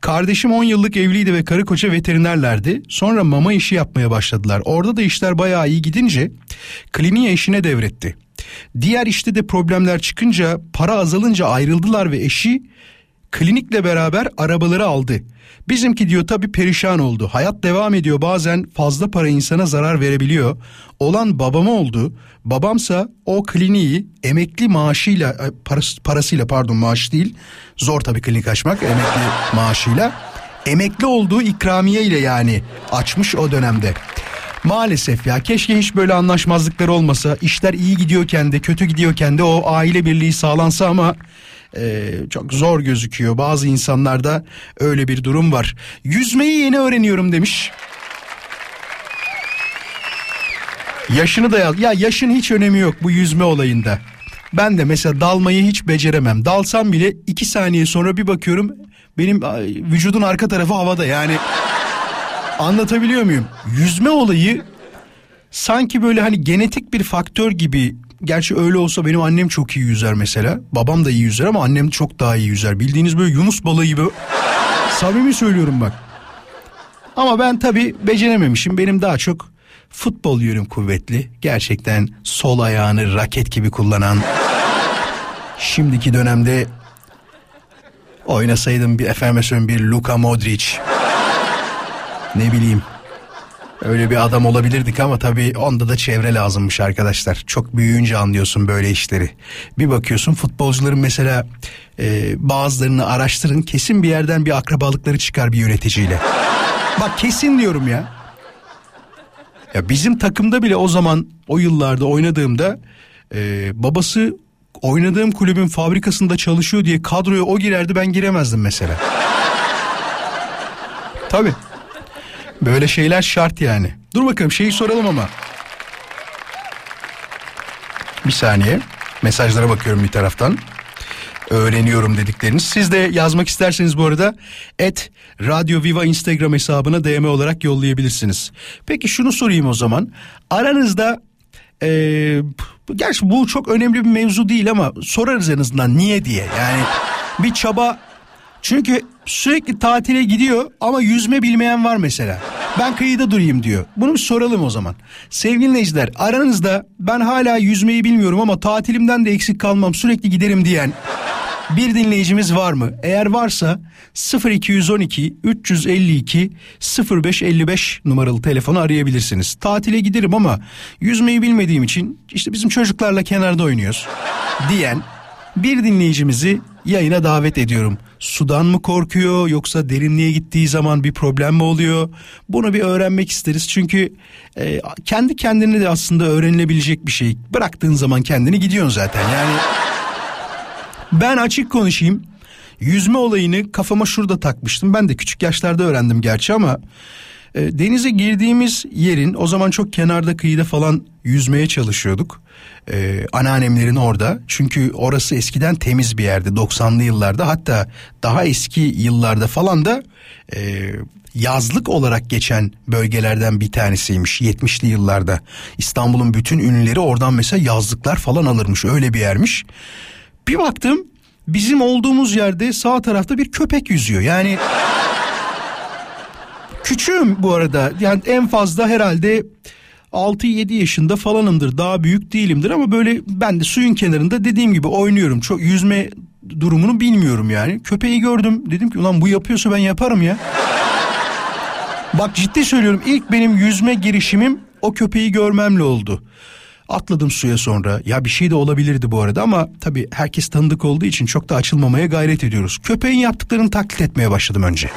[SPEAKER 3] Kardeşim 10 yıllık evliydi ve karı koca veterinerlerdi. Sonra mama işi yapmaya başladılar. Orada da işler bayağı iyi gidince kliniğe eşine devretti. Diğer işte de problemler çıkınca para azalınca ayrıldılar ve eşi klinikle beraber arabaları aldı. Bizimki diyor tabi perişan oldu. Hayat devam ediyor bazen fazla para insana zarar verebiliyor. Olan babama oldu. Babamsa o kliniği emekli maaşıyla e, parası, parasıyla pardon maaş değil. Zor tabi klinik açmak emekli maaşıyla. Emekli olduğu ikramiye ile yani açmış o dönemde. Maalesef ya keşke hiç böyle anlaşmazlıklar olmasa işler iyi gidiyorken de kötü gidiyorken de o aile birliği sağlansa ama e, çok zor gözüküyor. Bazı insanlarda öyle bir durum var. Yüzmeyi yeni öğreniyorum demiş. Yaşını da yaz. Ya yaşın hiç önemi yok bu yüzme olayında. Ben de mesela dalmayı hiç beceremem. Dalsam bile iki saniye sonra bir bakıyorum benim vücudun arka tarafı havada yani. Anlatabiliyor muyum? Yüzme olayı sanki böyle hani genetik bir faktör gibi. Gerçi öyle olsa benim annem çok iyi yüzer mesela. Babam da iyi yüzer ama annem çok daha iyi yüzer. Bildiğiniz böyle Yunus balığı gibi. Samimi söylüyorum bak. Ama ben tabii becerememişim. Benim daha çok futbol yönüm kuvvetli. Gerçekten sol ayağını raket gibi kullanan. Şimdiki dönemde oynasaydım bir efendime bir Luka Modric. Ne bileyim. Öyle bir adam olabilirdik ama tabii onda da çevre lazımmış arkadaşlar. Çok büyüyünce anlıyorsun böyle işleri. Bir bakıyorsun futbolcuların mesela e, bazılarını araştırın kesin bir yerden bir akrabalıkları çıkar bir yöneticiyle. Bak kesin diyorum ya. Ya bizim takımda bile o zaman o yıllarda oynadığımda e, babası oynadığım kulübün fabrikasında çalışıyor diye kadroya o girerdi ben giremezdim mesela. Tabii. Böyle şeyler şart yani. Dur bakalım şeyi soralım ama. Bir saniye. Mesajlara bakıyorum bir taraftan. Öğreniyorum dedikleriniz. Siz de yazmak isterseniz bu arada et Radyo Viva Instagram hesabına DM olarak yollayabilirsiniz. Peki şunu sorayım o zaman. Aranızda eee gerçi bu çok önemli bir mevzu değil ama sorarız en azından niye diye. Yani bir çaba çünkü sürekli tatile gidiyor ama yüzme bilmeyen var mesela. Ben kıyıda durayım diyor. Bunu soralım o zaman. Sevgili dinleyiciler aranızda ben hala yüzmeyi bilmiyorum ama tatilimden de eksik kalmam sürekli giderim diyen bir dinleyicimiz var mı? Eğer varsa 0212 352 0555 numaralı telefonu arayabilirsiniz. Tatile giderim ama yüzmeyi bilmediğim için işte bizim çocuklarla kenarda oynuyoruz diyen bir dinleyicimizi yayına davet ediyorum. Sudan mı korkuyor yoksa derinliğe gittiği zaman bir problem mi oluyor? Bunu bir öğrenmek isteriz. Çünkü e, kendi kendine de aslında öğrenilebilecek bir şey. Bıraktığın zaman kendini gidiyorsun zaten. Yani ben açık konuşayım. Yüzme olayını kafama şurada takmıştım. Ben de küçük yaşlarda öğrendim gerçi ama e, denize girdiğimiz yerin o zaman çok kenarda kıyıda falan yüzmeye çalışıyorduk. E, anneannemlerin orada. Çünkü orası eskiden temiz bir yerdi 90'lı yıllarda hatta daha eski yıllarda falan da e, yazlık olarak geçen bölgelerden bir tanesiymiş 70'li yıllarda. İstanbul'un bütün ünlüleri oradan mesela yazlıklar falan alırmış öyle bir yermiş. Bir baktım bizim olduğumuz yerde sağ tarafta bir köpek yüzüyor. Yani küçüğüm bu arada. Yani en fazla herhalde 6-7 yaşında falanımdır. Daha büyük değilimdir ama böyle ben de suyun kenarında dediğim gibi oynuyorum. Çok yüzme durumunu bilmiyorum yani. Köpeği gördüm. Dedim ki ulan bu yapıyorsa ben yaparım ya. Bak ciddi söylüyorum ilk benim yüzme girişimim o köpeği görmemle oldu. Atladım suya sonra. Ya bir şey de olabilirdi bu arada ama tabii herkes tanıdık olduğu için çok da açılmamaya gayret ediyoruz. Köpeğin yaptıklarını taklit etmeye başladım önce.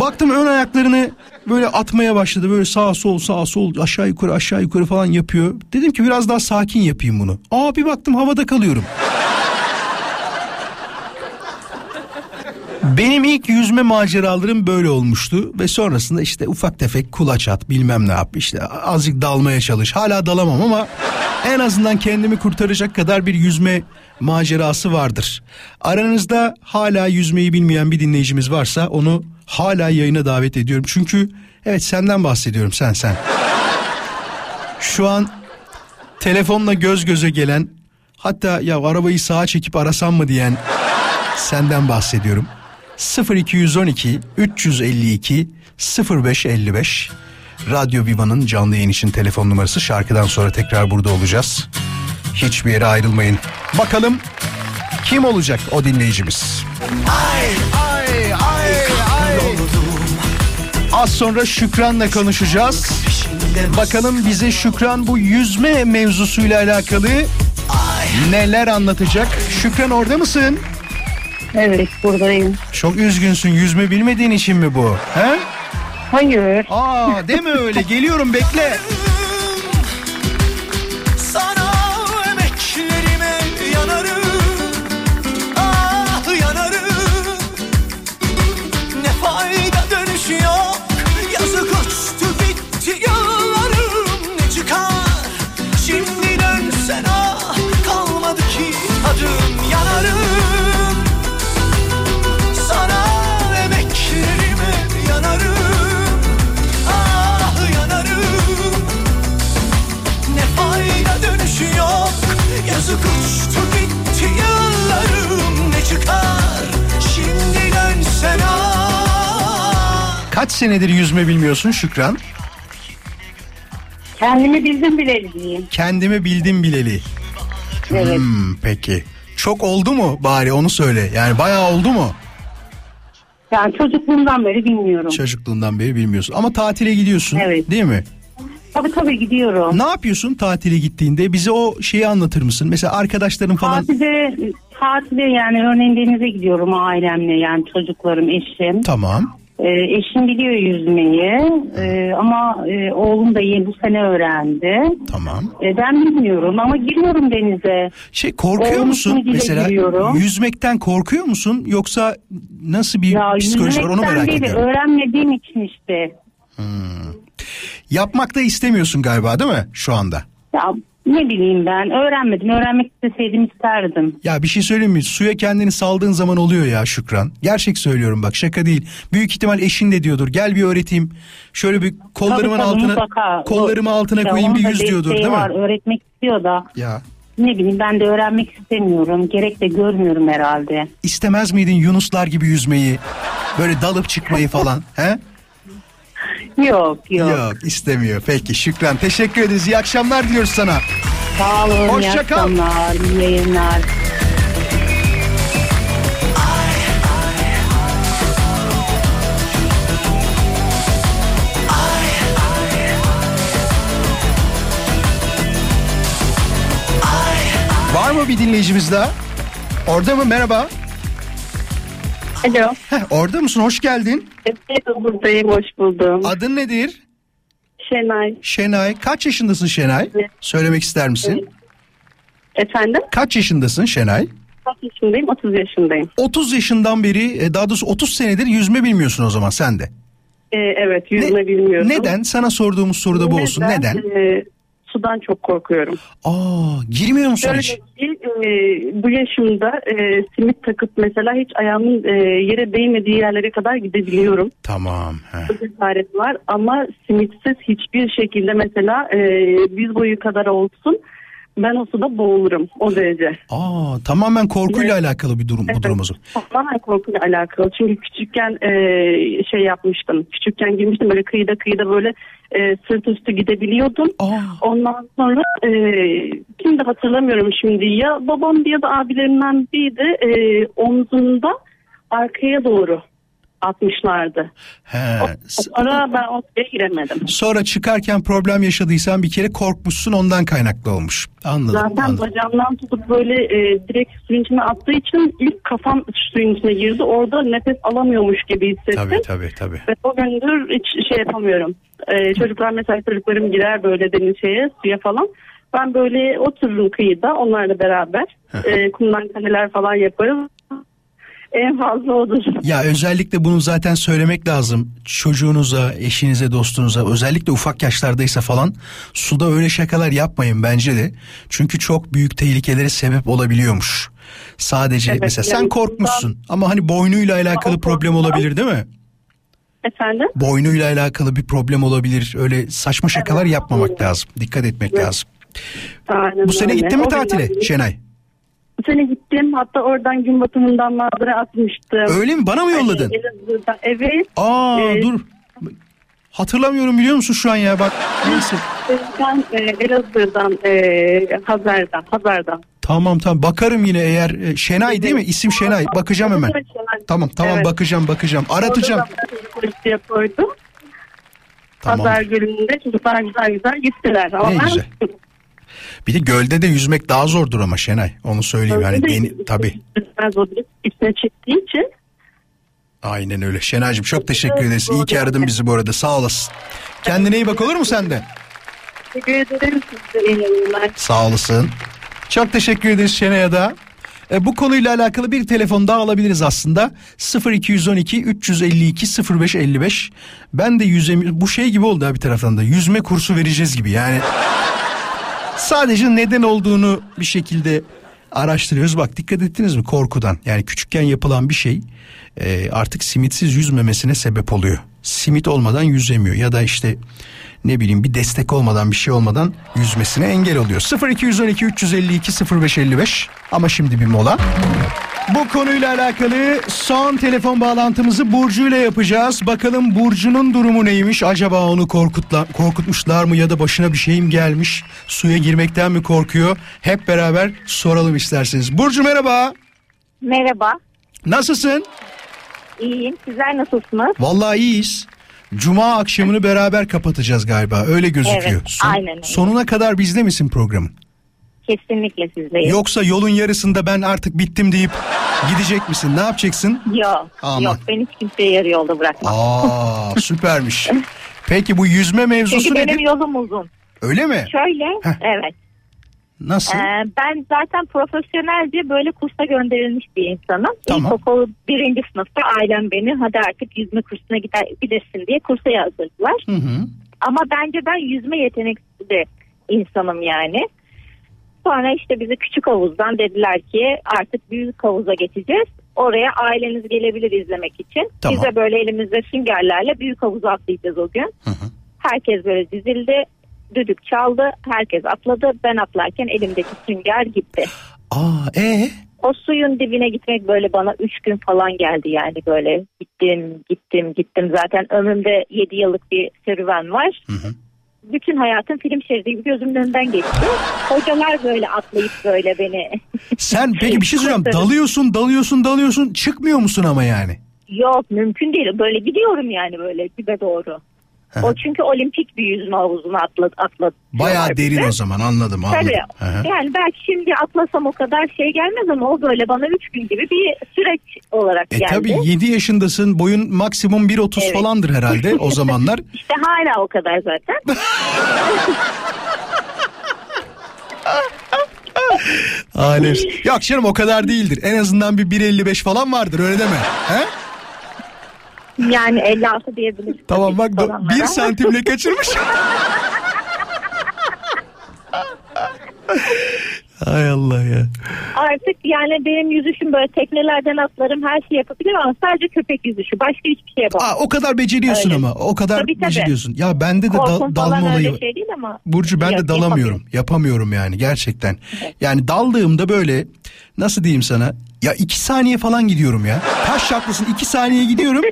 [SPEAKER 3] Baktım ön ayaklarını böyle atmaya başladı. Böyle sağ sol sağ sol aşağı yukarı aşağı yukarı falan yapıyor. Dedim ki biraz daha sakin yapayım bunu. Aa bir baktım havada kalıyorum. Benim ilk yüzme maceralarım böyle olmuştu ve sonrasında işte ufak tefek kulaç at bilmem ne yap işte azıcık dalmaya çalış. Hala dalamam ama en azından kendimi kurtaracak kadar bir yüzme macerası vardır. Aranızda hala yüzmeyi bilmeyen bir dinleyicimiz varsa onu hala yayına davet ediyorum. Çünkü evet senden bahsediyorum sen sen. Şu an telefonla göz göze gelen hatta ya arabayı sağa çekip arasam mı diyen senden bahsediyorum. 0212 352 0555 Radyo Viva'nın canlı yayın için telefon numarası şarkıdan sonra tekrar burada olacağız. Hiçbir yere ayrılmayın. Bakalım kim olacak o dinleyicimiz? Ay ay Az sonra Şükran'la konuşacağız. Bakalım bize Şükran bu yüzme mevzusuyla alakalı neler anlatacak? Şükran orada mısın?
[SPEAKER 6] Evet buradayım.
[SPEAKER 3] Çok üzgünsün yüzme bilmediğin için mi bu? He?
[SPEAKER 6] Hayır.
[SPEAKER 3] Aa deme öyle geliyorum bekle.
[SPEAKER 1] Dönsen ah Kalmadı ki tadım yanarım. Sana emeklerime yanarım. Ah yanarım. Ne fayda dönüşü yok. Yazık uçtu gitti yıllarım. Ne çıkar? Şimdi dönsen ah
[SPEAKER 3] Kaç senedir yüzme bilmiyorsun Şükran?
[SPEAKER 6] Kendimi bildim bile diyeyim.
[SPEAKER 3] Kendimi bildim bileli.
[SPEAKER 6] Evet.
[SPEAKER 3] Hmm, peki. Çok oldu mu bari onu söyle. Yani bayağı oldu mu?
[SPEAKER 6] Yani çocukluğumdan beri bilmiyorum.
[SPEAKER 3] Çocukluğundan beri bilmiyorsun. Ama tatile gidiyorsun
[SPEAKER 6] Evet.
[SPEAKER 3] değil mi?
[SPEAKER 6] Tabii tabii gidiyorum.
[SPEAKER 3] Ne yapıyorsun tatile gittiğinde? Bize o şeyi anlatır mısın? Mesela arkadaşların falan...
[SPEAKER 6] Tatilde, tatilde yani örneğin denize gidiyorum ailemle yani çocuklarım, eşim.
[SPEAKER 3] Tamam.
[SPEAKER 6] Ee, eşim biliyor yüzmeyi Ee, ama e, oğlum da yeni bu sene öğrendi.
[SPEAKER 3] Tamam.
[SPEAKER 6] Ee, ben bilmiyorum ama giriyorum denize.
[SPEAKER 3] Şey korkuyor
[SPEAKER 6] Oğlum
[SPEAKER 3] musun mesela
[SPEAKER 6] giriyorum.
[SPEAKER 3] yüzmekten korkuyor musun yoksa nasıl bir
[SPEAKER 6] Ya
[SPEAKER 3] psikoloji var onu merak
[SPEAKER 6] değil,
[SPEAKER 3] ediyorum.
[SPEAKER 6] öğrenmediğim için işte.
[SPEAKER 3] Yapmak da istemiyorsun galiba değil mi şu anda?
[SPEAKER 6] Ya ne bileyim ben öğrenmedim. Öğrenmek isteseydim isterdim.
[SPEAKER 3] Ya bir şey söyleyeyim mi? Suya kendini saldığın zaman oluyor ya Şükran. Gerçek söylüyorum bak şaka değil. Büyük ihtimal eşin de diyordur. Gel bir öğreteyim. Şöyle bir kollarımın
[SPEAKER 6] Tabii, tabii,
[SPEAKER 3] altına
[SPEAKER 6] mutlaka.
[SPEAKER 3] kollarımı altına
[SPEAKER 6] Ya
[SPEAKER 3] koyayım bir yüz diyordur değil mi?
[SPEAKER 6] var, Öğretmek istiyor da
[SPEAKER 3] Ya
[SPEAKER 6] ne bileyim ben de öğrenmek istemiyorum. Gerek de görmüyorum herhalde.
[SPEAKER 3] istemez miydin Yunuslar gibi yüzmeyi? Böyle dalıp çıkmayı falan. He?
[SPEAKER 6] Yok yok.
[SPEAKER 3] Yok istemiyor. Peki Şükran teşekkür ederiz. İyi akşamlar diliyoruz sana.
[SPEAKER 6] Sağ olun.
[SPEAKER 3] Hoşça
[SPEAKER 6] iyi
[SPEAKER 3] kal.
[SPEAKER 6] iyi yayınlar.
[SPEAKER 3] Var mı bir dinleyicimiz daha? Orada mı? Merhaba.
[SPEAKER 7] Alo.
[SPEAKER 3] Heh, orada mısın? Hoş geldin.
[SPEAKER 7] Evet buradayım. Hoş buldum.
[SPEAKER 3] Adın nedir?
[SPEAKER 7] Şenay.
[SPEAKER 3] Şenay. Kaç yaşındasın Şenay?
[SPEAKER 7] Evet.
[SPEAKER 3] Söylemek ister misin?
[SPEAKER 7] Efendim?
[SPEAKER 3] Kaç yaşındasın Şenay?
[SPEAKER 7] Kaç yaşındayım? 30 yaşındayım.
[SPEAKER 3] 30 yaşından beri e, daha doğrusu 30 senedir yüzme bilmiyorsun o zaman sen de.
[SPEAKER 7] Ee, evet yüzme
[SPEAKER 3] Ne-
[SPEAKER 7] bilmiyorum.
[SPEAKER 3] Neden? Sana sorduğumuz soruda bu olsun. Neden?
[SPEAKER 7] Ee, sudan çok korkuyorum.
[SPEAKER 3] Aa, girmiyor musun
[SPEAKER 7] Şöyle
[SPEAKER 3] hiç?
[SPEAKER 7] ki e, bu yaşımda e, simit takıp mesela hiç ayağımın e, yere değmediği yerlere kadar gidebiliyorum.
[SPEAKER 3] Tamam.
[SPEAKER 7] Bu cesaret var ama simitsiz hiçbir şekilde mesela e, diz boyu kadar olsun ben o suda boğulurum o derece.
[SPEAKER 3] Aa, tamamen korkuyla alakalı bir durum bu
[SPEAKER 7] Evet,
[SPEAKER 3] durum o zaman.
[SPEAKER 7] Tamamen korkuyla alakalı. Çünkü küçükken e, şey yapmıştım. Küçükken girmiştim böyle kıyıda kıyıda böyle e, sırt üstü gidebiliyordum.
[SPEAKER 3] Aa.
[SPEAKER 7] Ondan sonra e, kimdi hatırlamıyorum şimdi ya babam ya da abilerimden biri de e, omzunda arkaya doğru atmışlardı.
[SPEAKER 3] He. S-
[SPEAKER 7] Sonra ben o suya giremedim.
[SPEAKER 3] Sonra çıkarken problem yaşadıysan bir kere korkmuşsun ondan kaynaklı olmuş. Anladım.
[SPEAKER 7] Zaten
[SPEAKER 3] anladım.
[SPEAKER 7] bacağımdan tutup böyle e, direkt suyun içine attığı için ilk kafam suyun içine girdi. Orada nefes alamıyormuş gibi hissettim.
[SPEAKER 3] Tabii tabii tabii.
[SPEAKER 7] Ve o gündür hiç şey yapamıyorum. Ee, çocuklar mesela çocuklarım girer böyle deniz şeye suya falan. Ben böyle otururum kıyıda onlarla beraber. Ee, kumdan kaleler falan yaparız. En fazla odur.
[SPEAKER 3] Ya özellikle bunu zaten söylemek lazım. Çocuğunuza, eşinize, dostunuza özellikle ufak yaşlardaysa falan suda öyle şakalar yapmayın bence de. Çünkü çok büyük tehlikelere sebep olabiliyormuş. Sadece
[SPEAKER 7] Evet,
[SPEAKER 3] mesela sen
[SPEAKER 7] yani
[SPEAKER 3] korkmuşsun ama hani boynuyla alakalı problem
[SPEAKER 7] korkudan-
[SPEAKER 3] olabilir değil mi?
[SPEAKER 7] Efendim?
[SPEAKER 3] Boynuyla alakalı bir problem olabilir. Öyle saçma şakalar
[SPEAKER 7] Evet,
[SPEAKER 3] yapmamak
[SPEAKER 7] evet.
[SPEAKER 3] lazım. Dikkat etmek
[SPEAKER 7] Evet.
[SPEAKER 3] lazım.
[SPEAKER 7] Aynen
[SPEAKER 3] Bu sene
[SPEAKER 7] öyle.
[SPEAKER 3] gittin mi
[SPEAKER 7] O
[SPEAKER 3] tatile Şenay?
[SPEAKER 7] Sene gittim. Hatta oradan gün batımından manzara atmıştım.
[SPEAKER 3] Öyle mi? Bana mı yolladın?
[SPEAKER 7] Elazığ'dan- Evet.
[SPEAKER 3] Aa
[SPEAKER 7] Evet.
[SPEAKER 3] dur. Hatırlamıyorum biliyor musun şu an ya bak. Neyse.
[SPEAKER 7] Ben e, Elazığ'dan, e, Hazar'dan, Hazar'dan.
[SPEAKER 3] Tamam tamam bakarım yine eğer e, Şenay değil mi? İsim Şenay. Bakacağım hemen. Tamam tamam
[SPEAKER 7] Evet.
[SPEAKER 3] bakacağım bakacağım. Aratacağım.
[SPEAKER 7] Orada koydum.
[SPEAKER 3] Tamam.
[SPEAKER 7] Pazar gününde çocuklar güzel güzel gittiler. Ama
[SPEAKER 3] Ne
[SPEAKER 7] ben-
[SPEAKER 3] güzel. Bir de gölde de yüzmek daha zordur ama Şenay. Onu söyleyeyim.
[SPEAKER 7] De-
[SPEAKER 3] deni, tabii.
[SPEAKER 7] İçine çektiği için
[SPEAKER 3] Aynen öyle. Şenaycığım çok teşekkür ederiz. İyi ki aradın bizi bu arada. Sağ olasın. Kendine iyi bak olur mu sen de?
[SPEAKER 7] teşekkür ederim.
[SPEAKER 3] Sağ olasın. Çok teşekkür ederiz Şenay'a da. E, bu konuyla alakalı bir telefon daha alabiliriz aslında. 0212 352 0555. Ben de yüzemi bu şey gibi oldu ha bir taraftan da. Yüzme kursu vereceğiz gibi yani. Sadece neden olduğunu bir şekilde araştırıyoruz. Bak dikkat ettiniz mi korkudan? Yani küçükken yapılan bir şey e, artık simitsiz yüzmemesine sebep oluyor. Simit olmadan yüzemiyor ya da işte ne bileyim bir destek olmadan bir şey olmadan yüzmesine engel oluyor. 0212 352 0555 ama şimdi bir mola. Bu konuyla alakalı son telefon bağlantımızı Burcu ile yapacağız. Bakalım Burcu'nun durumu neymiş? Acaba onu korkutla, korkutmuşlar mı ya da başına bir şey mi gelmiş? Suya girmekten mi korkuyor? Hep beraber soralım isterseniz. Burcu merhaba.
[SPEAKER 8] Merhaba,
[SPEAKER 3] Nasılsın?
[SPEAKER 8] iyiyim. Sizler nasılsınız?
[SPEAKER 3] Vallahi iyiyiz. Cuma akşamını beraber kapatacağız galiba. Öyle gözüküyor.
[SPEAKER 8] Evet, aynen öyle.
[SPEAKER 3] Sonuna kadar bizde misin programın?
[SPEAKER 8] Kesinlikle sizdeyim.
[SPEAKER 3] Yoksa yolun yarısında ben artık bittim deyip gidecek misin? Ne yapacaksın?
[SPEAKER 8] Yok,
[SPEAKER 3] Aman.
[SPEAKER 8] yok. Ben hiç kimseyi yarı yolda bırakmam.
[SPEAKER 3] Aa süpermiş. Peki bu yüzme mevzusu
[SPEAKER 8] Çünkü benim
[SPEAKER 3] nedir?
[SPEAKER 8] yolum uzun.
[SPEAKER 3] Öyle mi?
[SPEAKER 8] Şöyle,
[SPEAKER 3] Heh.
[SPEAKER 8] evet.
[SPEAKER 3] Nasıl?
[SPEAKER 8] Ee, ben zaten profesyonelce böyle kursa gönderilmiş bir insanım.
[SPEAKER 3] Tamam.
[SPEAKER 8] İlkokul birinci sınıfta ailem beni hadi artık yüzme kursuna gidebilirsin diye kursa yazdırdılar.
[SPEAKER 3] Hı hı.
[SPEAKER 8] Ama bence ben yüzme yeteneksiz bir insanım yani. Sonra işte bizi küçük havuzdan dediler ki artık büyük havuza geçeceğiz. Oraya aileniz gelebilir izlemek için.
[SPEAKER 3] Tamam.
[SPEAKER 8] Biz de böyle elimizde süngerlerle büyük havuza atlayacağız o gün.
[SPEAKER 3] Hı hı.
[SPEAKER 8] Herkes böyle dizildi. Düdük çaldı. Herkes atladı. Ben atlarken elimdeki sünger gitti.
[SPEAKER 3] Aa, e
[SPEAKER 8] O suyun dibine gitmek böyle bana 3 gün falan geldi yani böyle gittim gittim gittim zaten ömrümde 7 yıllık bir serüven var. Bütün hayatım film şeridi gözümün önünden geçti. Hocalar böyle atlayıp böyle beni
[SPEAKER 3] Sen peki bir şey soracağım. Dalıyorsun, dalıyorsun, dalıyorsun. Çıkmıyor musun ama yani?
[SPEAKER 8] yok mümkün değil böyle gidiyorum yani böyle dibe doğru. O çünkü olimpik bir yüzme havuzuna atladı. atladı
[SPEAKER 3] Bayağı derin o zaman anladım anladım.
[SPEAKER 8] Tabii. Yani belki şimdi atlasam o kadar şey gelmez ama o böyle bana 3 gün gibi bir süreç olarak
[SPEAKER 3] E
[SPEAKER 8] geldi.
[SPEAKER 3] tabii 7 yaşındasın. Boyun maksimum 1.30
[SPEAKER 8] Evet.
[SPEAKER 3] falandır herhalde o zamanlar.
[SPEAKER 8] İşte hala o kadar zaten.
[SPEAKER 3] Alem. Yok canım o kadar değildir. En azından bir 1.55 falan vardır öyle deme. He?
[SPEAKER 8] Yani 56 diyebiliriz.
[SPEAKER 3] Tamam bak do- bir santimle kaçırmış. Hay Allah ya.
[SPEAKER 8] Artık yani benim yüzüşüm böyle teknelerden atlarım her şeyi yapabilirim ama sadece köpek yüzüşü. Başka hiçbir şey yapamam.
[SPEAKER 3] Aa, o kadar beceriyorsun
[SPEAKER 8] Öyle.
[SPEAKER 3] ama. O kadar
[SPEAKER 8] Tabii, tabii.
[SPEAKER 3] beceriyorsun. Ya bende de dal- dalma olayı
[SPEAKER 8] şey değil ama.
[SPEAKER 3] Burcu ben de
[SPEAKER 8] Yok,
[SPEAKER 3] dalamıyorum.
[SPEAKER 8] yapamıyorum.
[SPEAKER 3] Yapamıyorum yani gerçekten. Yani daldığımda böyle nasıl diyeyim sana? Ya iki saniye falan gidiyorum ya. Taş çatlasın iki saniye gidiyorum.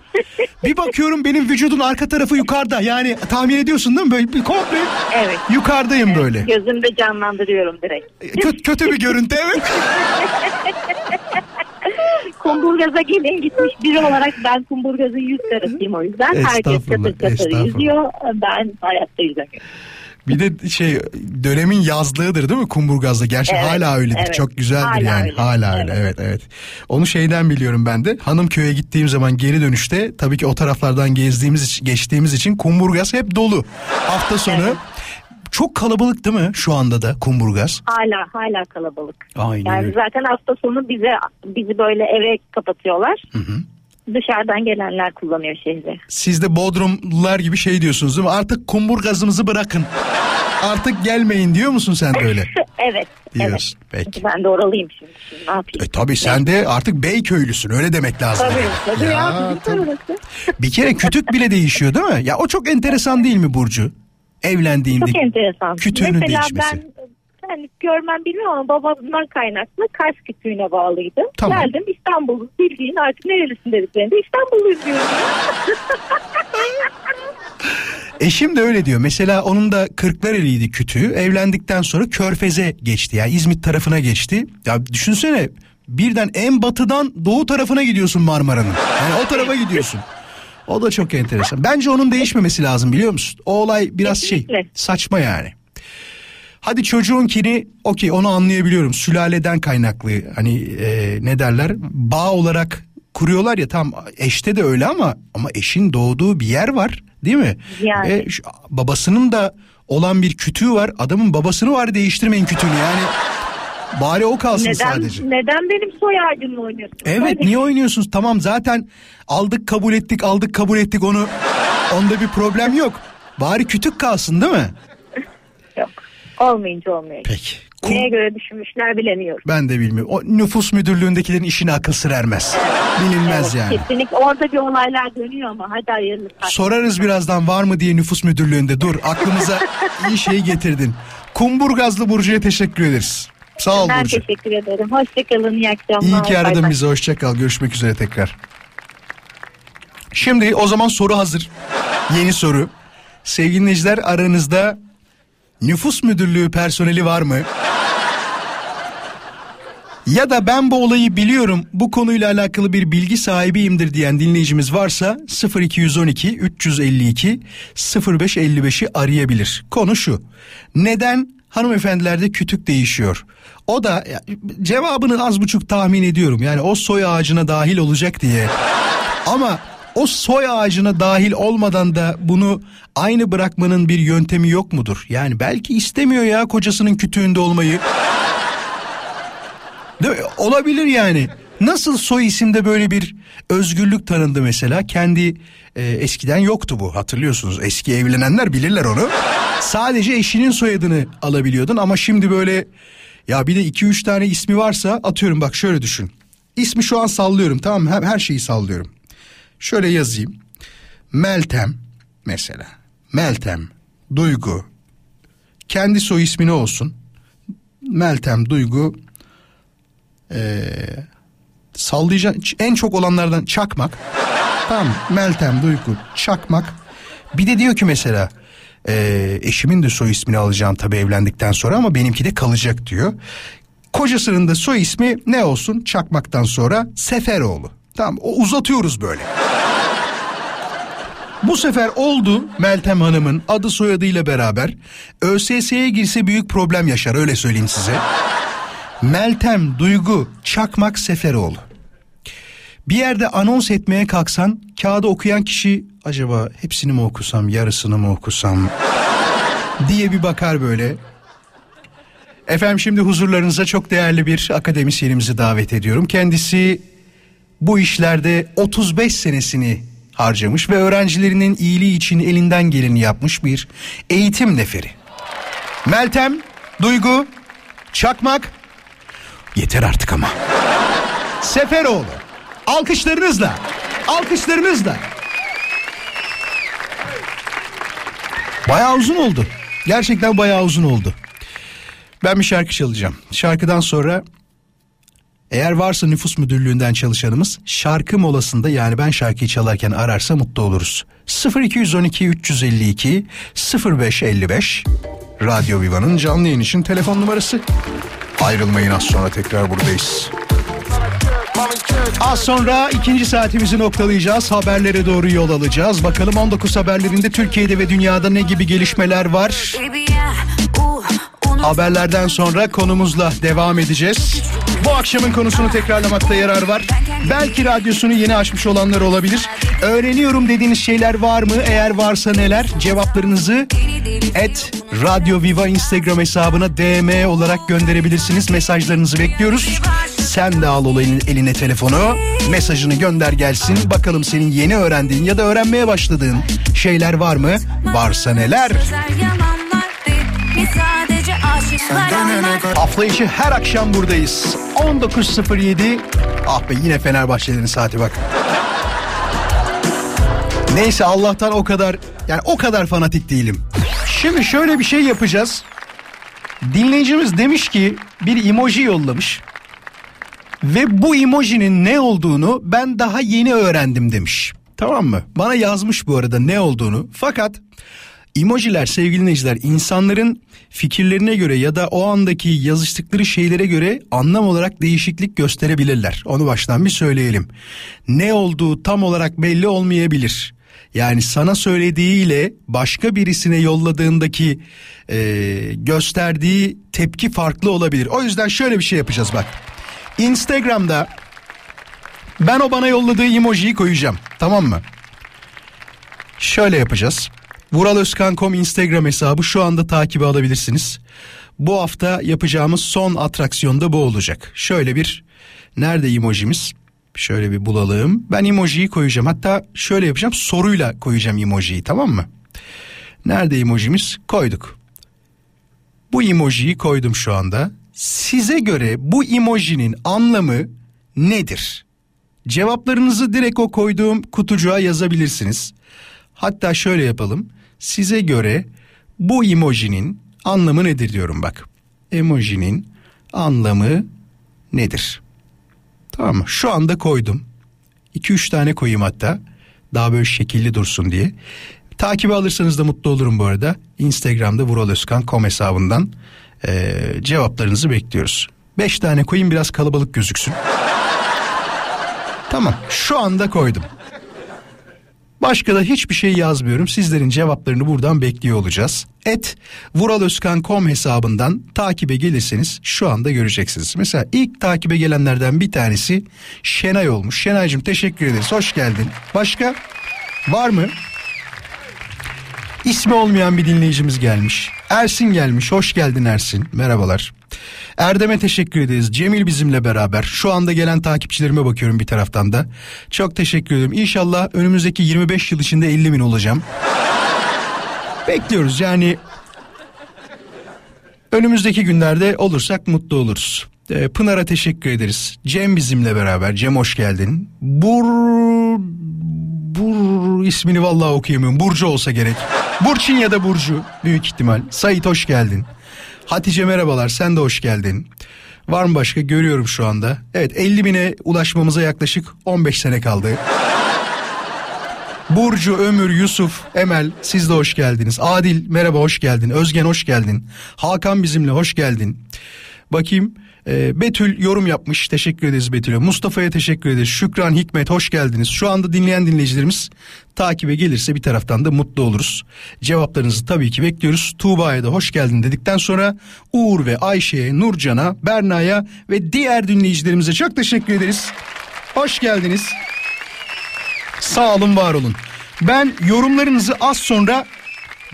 [SPEAKER 3] bir bakıyorum benim vücudun arka tarafı yukarıda. Yani tahmin ediyorsun değil mi? Böyle bir komple
[SPEAKER 8] Evet.
[SPEAKER 3] yukarıdayım böyle.
[SPEAKER 8] Gözümde canlandırıyorum direkt.
[SPEAKER 3] Kötü, kötü bir görüntü evet.
[SPEAKER 8] Kumburgaz'a gelin gitmiş biri olarak ben Kumburgaz'ın yüz karasıyım o yüzden. Herkes katır katır yüzüyor. Ben hayatta yüzemiyorum.
[SPEAKER 3] Bir de şey dönemin yazlığıdır değil mi Kumburgaz'da? Gerçi
[SPEAKER 8] Evet,
[SPEAKER 3] hala öyledir.
[SPEAKER 8] evet.
[SPEAKER 3] Çok güzeldir
[SPEAKER 8] Hala
[SPEAKER 3] yani.
[SPEAKER 8] öyle,
[SPEAKER 3] Hala öyle. Evet evet. Onu şeyden biliyorum ben de. Hanımköy'e gittiğim zaman geri dönüşte tabii ki o taraflardan gezdiğimiz geçtiğimiz için Kumburgaz hep dolu. Hafta sonu çok kalabalık değil mi şu anda da Kumburgaz?
[SPEAKER 8] Hala hala kalabalık.
[SPEAKER 3] Aynen
[SPEAKER 8] Yani
[SPEAKER 3] öyle.
[SPEAKER 8] zaten hafta sonu bize bizi böyle eve kapatıyorlar. Dışarıdan gelenler kullanıyor şehri.
[SPEAKER 3] Siz de Bodrumlular gibi şey diyorsunuz değil mi? Artık Kumburgaz'ımızı bırakın. Artık gelmeyin diyor musun sen de öyle?
[SPEAKER 8] evet.
[SPEAKER 3] Diyorsun.
[SPEAKER 8] Evet.
[SPEAKER 3] Peki.
[SPEAKER 8] Ben de oralıyım şimdi. şimdi ne yapayım?
[SPEAKER 3] E tabii sen de artık Beyköylüsün öyle demek lazım.
[SPEAKER 8] Tabii tabii ya.
[SPEAKER 3] Ya, tabii. Bir kere kütük bile değişiyor değil mi? Ya o çok enteresan değil mi Burcu? Evlendiğinde
[SPEAKER 8] Çok enteresan.
[SPEAKER 3] kütüğünün
[SPEAKER 8] Mesela
[SPEAKER 3] değişmesi.
[SPEAKER 8] ben yani görmem bilmiyorum ama babamdan kaynaklı Kars kütüğüne bağlıydım.
[SPEAKER 3] Tamam.
[SPEAKER 8] Geldim İstanbul'u bildiğin artık nerelisin dediklerinde İstanbul'luyuz diyorum.
[SPEAKER 3] Eşim de öyle diyor. Mesela onun da Kırklareli'ydi kütüğü. Evlendikten sonra Körfez'e geçti. Yani İzmit tarafına geçti. Ya düşünsene birden en batıdan doğu tarafına gidiyorsun Marmara'nın. Yani o tarafa gidiyorsun. O da çok enteresan. Bence onun değişmemesi lazım biliyor musun? O olay biraz şey saçma yani. Hadi çocuğunkini okey onu anlayabiliyorum. Sülaleden kaynaklı hani e, ne derler bağ olarak kuruyorlar ya tam eşte de öyle ama ama eşin doğduğu bir yer var değil mi?
[SPEAKER 8] Yani.
[SPEAKER 3] Ve şu- babasının da olan bir kütüğü var. Adamın babasını var değiştirmeyin kütüğünü yani. Bari o kalsın
[SPEAKER 8] Neden,
[SPEAKER 3] sadece.
[SPEAKER 8] neden benim soy ağacımla oynuyorsun?
[SPEAKER 3] Evet niye oynuyorsunuz? Tamam zaten aldık kabul ettik aldık kabul ettik onu. Onda bir problem yok. Bari kütük kalsın değil mi?
[SPEAKER 8] Olmayınca olmuyor.
[SPEAKER 3] Peki.
[SPEAKER 8] Neye göre düşünmüşler bilemiyorum.
[SPEAKER 3] Ben de bilmiyorum. O nüfus müdürlüğündekilerin işine akıl sır ermez. Bilinmez
[SPEAKER 8] Evet,
[SPEAKER 3] yani.
[SPEAKER 8] Kesinlikle orada bir olaylar dönüyor ama hadi hayırlısı.
[SPEAKER 3] Sorarız birazdan var mı diye nüfus müdürlüğünde. Dur aklımıza iyi şey getirdin. Kumburgazlı Burcu'ya teşekkür ederiz. Sağ ol
[SPEAKER 8] Ben
[SPEAKER 3] Burcu.
[SPEAKER 8] teşekkür ederim. Hoşçakalın. İyi akşamlar.
[SPEAKER 3] İyi ki aradın
[SPEAKER 8] bay.
[SPEAKER 3] bizi. Hoşça kal. Görüşmek üzere tekrar. Şimdi o zaman soru hazır. Yeni soru. Sevgili dinleyiciler aranızda nüfus müdürlüğü personeli var mı? Ya da ben bu olayı biliyorum bu konuyla alakalı bir bilgi sahibiyimdir diyen dinleyicimiz varsa 0212 352 0555'i arayabilir. Konu şu. Neden hanımefendilerde kütük değişiyor? O da cevabını az buçuk tahmin ediyorum. Yani o soy ağacına dahil olacak diye. Ama o soy ağacına dahil olmadan da bunu aynı bırakmanın bir yöntemi yok mudur? Yani belki istemiyor ya kocasının kütüğünde olmayı. Değil mi? Olabilir yani. Nasıl soy isimde böyle bir özgürlük tanındı mesela? Kendi e, eskiden yoktu bu hatırlıyorsunuz. Eski evlenenler bilirler onu. Sadece eşinin soyadını alabiliyordun ama şimdi böyle ya bir de iki üç tane ismi varsa atıyorum bak şöyle düşün. İsmi şu an sallıyorum tamam? Her, her şeyi sallıyorum. Şöyle yazayım. Meltem mesela. Meltem, Duygu. Kendi soy ismi ne olsun? Meltem, Duygu. Ee, sallayacağım en çok olanlardan Çakmak. tamam Meltem, Duygu, Çakmak. Bir de diyor ki mesela e, eşimin de soy ismini alacağım tabii evlendikten sonra ama benimki de kalacak diyor. Kocasının da soy ismi ne olsun? Çakmaktan sonra Seferoğlu. Tamam o uzatıyoruz böyle. Bu sefer oldu Meltem Hanım'ın adı soyadıyla beraber ÖSS'ye girse büyük problem yaşar öyle söyleyeyim size. Meltem Duygu Çakmak Seferoğlu. Bir yerde anons etmeye kalksan kağıda okuyan kişi acaba hepsini mi okusam yarısını mı okusam diye bir bakar böyle. Efendim şimdi huzurlarınıza çok değerli bir akademisyenimizi davet ediyorum. Kendisi bu işlerde 35 senesini harcamış ve öğrencilerinin iyiliği için elinden geleni yapmış bir eğitim neferi. Meltem, Duygu, Çakmak, yeter artık ama. Seferoğlu, alkışlarınızla, alkışlarınızla. Bayağı uzun oldu. Gerçekten bayağı uzun oldu. Ben bir şarkı çalacağım. Şarkıdan sonra eğer varsa nüfus müdürlüğünden çalışanımız şarkı molasında yani ben şarkıyı çalarken ararsa mutlu oluruz. 0212 352 0555 Radyo Viva'nın canlı yayın için telefon numarası. Ayrılmayın az sonra tekrar buradayız. Az sonra ikinci saatimizi noktalayacağız. Haberlere doğru yol alacağız. Bakalım 19 haberlerinde Türkiye'de ve dünyada ne gibi gelişmeler var? Haberlerden sonra konumuzla devam edeceğiz. Bu akşamın konusunu tekrarlamakta yarar var. Belki radyosunu yeni açmış olanlar olabilir. Öğreniyorum dediğiniz şeyler var mı? Eğer varsa neler? Cevaplarınızı et Radyo Viva Instagram hesabına DM olarak gönderebilirsiniz. Mesajlarınızı bekliyoruz. Sen de al olayın eline telefonu. Mesajını gönder gelsin. Bakalım senin yeni öğrendiğin ya da öğrenmeye başladığın şeyler var mı? Varsa neler? Hafta içi her akşam buradayız. 19.07. Ah be yine Fenerbahçelerin saati bak. Neyse Allah'tan o kadar yani o kadar fanatik değilim. Şimdi şöyle bir şey yapacağız. Dinleyicimiz demiş ki bir emoji yollamış. Ve bu emojinin ne olduğunu ben daha yeni öğrendim demiş. Tamam mı? Bana yazmış bu arada ne olduğunu. Fakat emojiler sevgili dinleyiciler insanların fikirlerine göre ya da o andaki yazıştıkları şeylere göre anlam olarak değişiklik gösterebilirler. Onu baştan bir söyleyelim. Ne olduğu tam olarak belli olmayabilir. Yani sana söylediğiyle başka birisine yolladığındaki e, gösterdiği tepki farklı olabilir. O yüzden şöyle bir şey yapacağız bak. Instagram'da ben o bana yolladığı emojiyi koyacağım. Tamam mı? Şöyle yapacağız. Vuraloskan.com Instagram hesabı şu anda takibi alabilirsiniz. Bu hafta yapacağımız son atraksiyon da bu olacak. Şöyle bir nerede emojimiz? Şöyle bir bulalım. Ben emojiyi koyacağım. Hatta şöyle yapacağım. Soruyla koyacağım emojiyi tamam mı? Nerede emojimiz? Koyduk. Bu emojiyi koydum şu anda. Size göre bu emojinin anlamı nedir? Cevaplarınızı direkt o koyduğum kutucuğa yazabilirsiniz. Hatta şöyle yapalım. Size göre bu emojinin anlamı nedir diyorum bak. Emojinin anlamı nedir? Tamam? Şu anda koydum. 2-3 tane koyayım hatta. Daha böyle şekilli dursun diye. Takibi alırsanız da mutlu olurum bu arada. Instagram'da vuraloskan.com hesabından ee, cevaplarınızı bekliyoruz. 5 tane koyayım biraz kalabalık gözüksün. tamam şu anda koydum. Başka da hiçbir şey yazmıyorum. Sizlerin cevaplarını buradan bekliyor olacağız. Et vuraloskan.com hesabından takibe gelirseniz şu anda göreceksiniz. Mesela ilk takibe gelenlerden bir tanesi Şenay olmuş. Şenay'cığım teşekkür ederiz. Hoş geldin. Başka var mı? İsmi olmayan bir dinleyicimiz gelmiş. Ersin gelmiş. Hoş geldin Ersin. Merhabalar. Erdem'e teşekkür ederiz. Cemil bizimle beraber. Şu anda gelen takipçilerime bakıyorum bir taraftan da. Çok teşekkür ederim. İnşallah önümüzdeki 25 yıl içinde 50 bin olacağım. Bekliyoruz yani. Önümüzdeki günlerde olursak mutlu oluruz. Ee, Pınar'a teşekkür ederiz. Cem bizimle beraber. Cem hoş geldin. Bur... Bur ismini vallahi okuyamıyorum. Burcu olsa gerek. Burçin ya da Burcu büyük ihtimal. Sait hoş geldin. Hatice merhabalar sen de hoş geldin. Var mı başka görüyorum şu anda. Evet 50 bine ulaşmamıza yaklaşık 15 sene kaldı. Burcu, Ömür, Yusuf, Emel siz de hoş geldiniz. Adil merhaba hoş geldin. Özgen hoş geldin. Hakan bizimle hoş geldin. Bakayım ee, Betül yorum yapmış. Teşekkür ederiz Betül'e. Mustafa'ya teşekkür ederiz. Şükran Hikmet hoş geldiniz. Şu anda dinleyen dinleyicilerimiz takibe gelirse bir taraftan da mutlu oluruz. Cevaplarınızı tabii ki bekliyoruz. Tuğba'ya da hoş geldin dedikten sonra Uğur ve Ayşe'ye, Nurcan'a, Berna'ya ve diğer dinleyicilerimize çok teşekkür ederiz. Hoş geldiniz. Sağ olun, var olun. Ben yorumlarınızı az sonra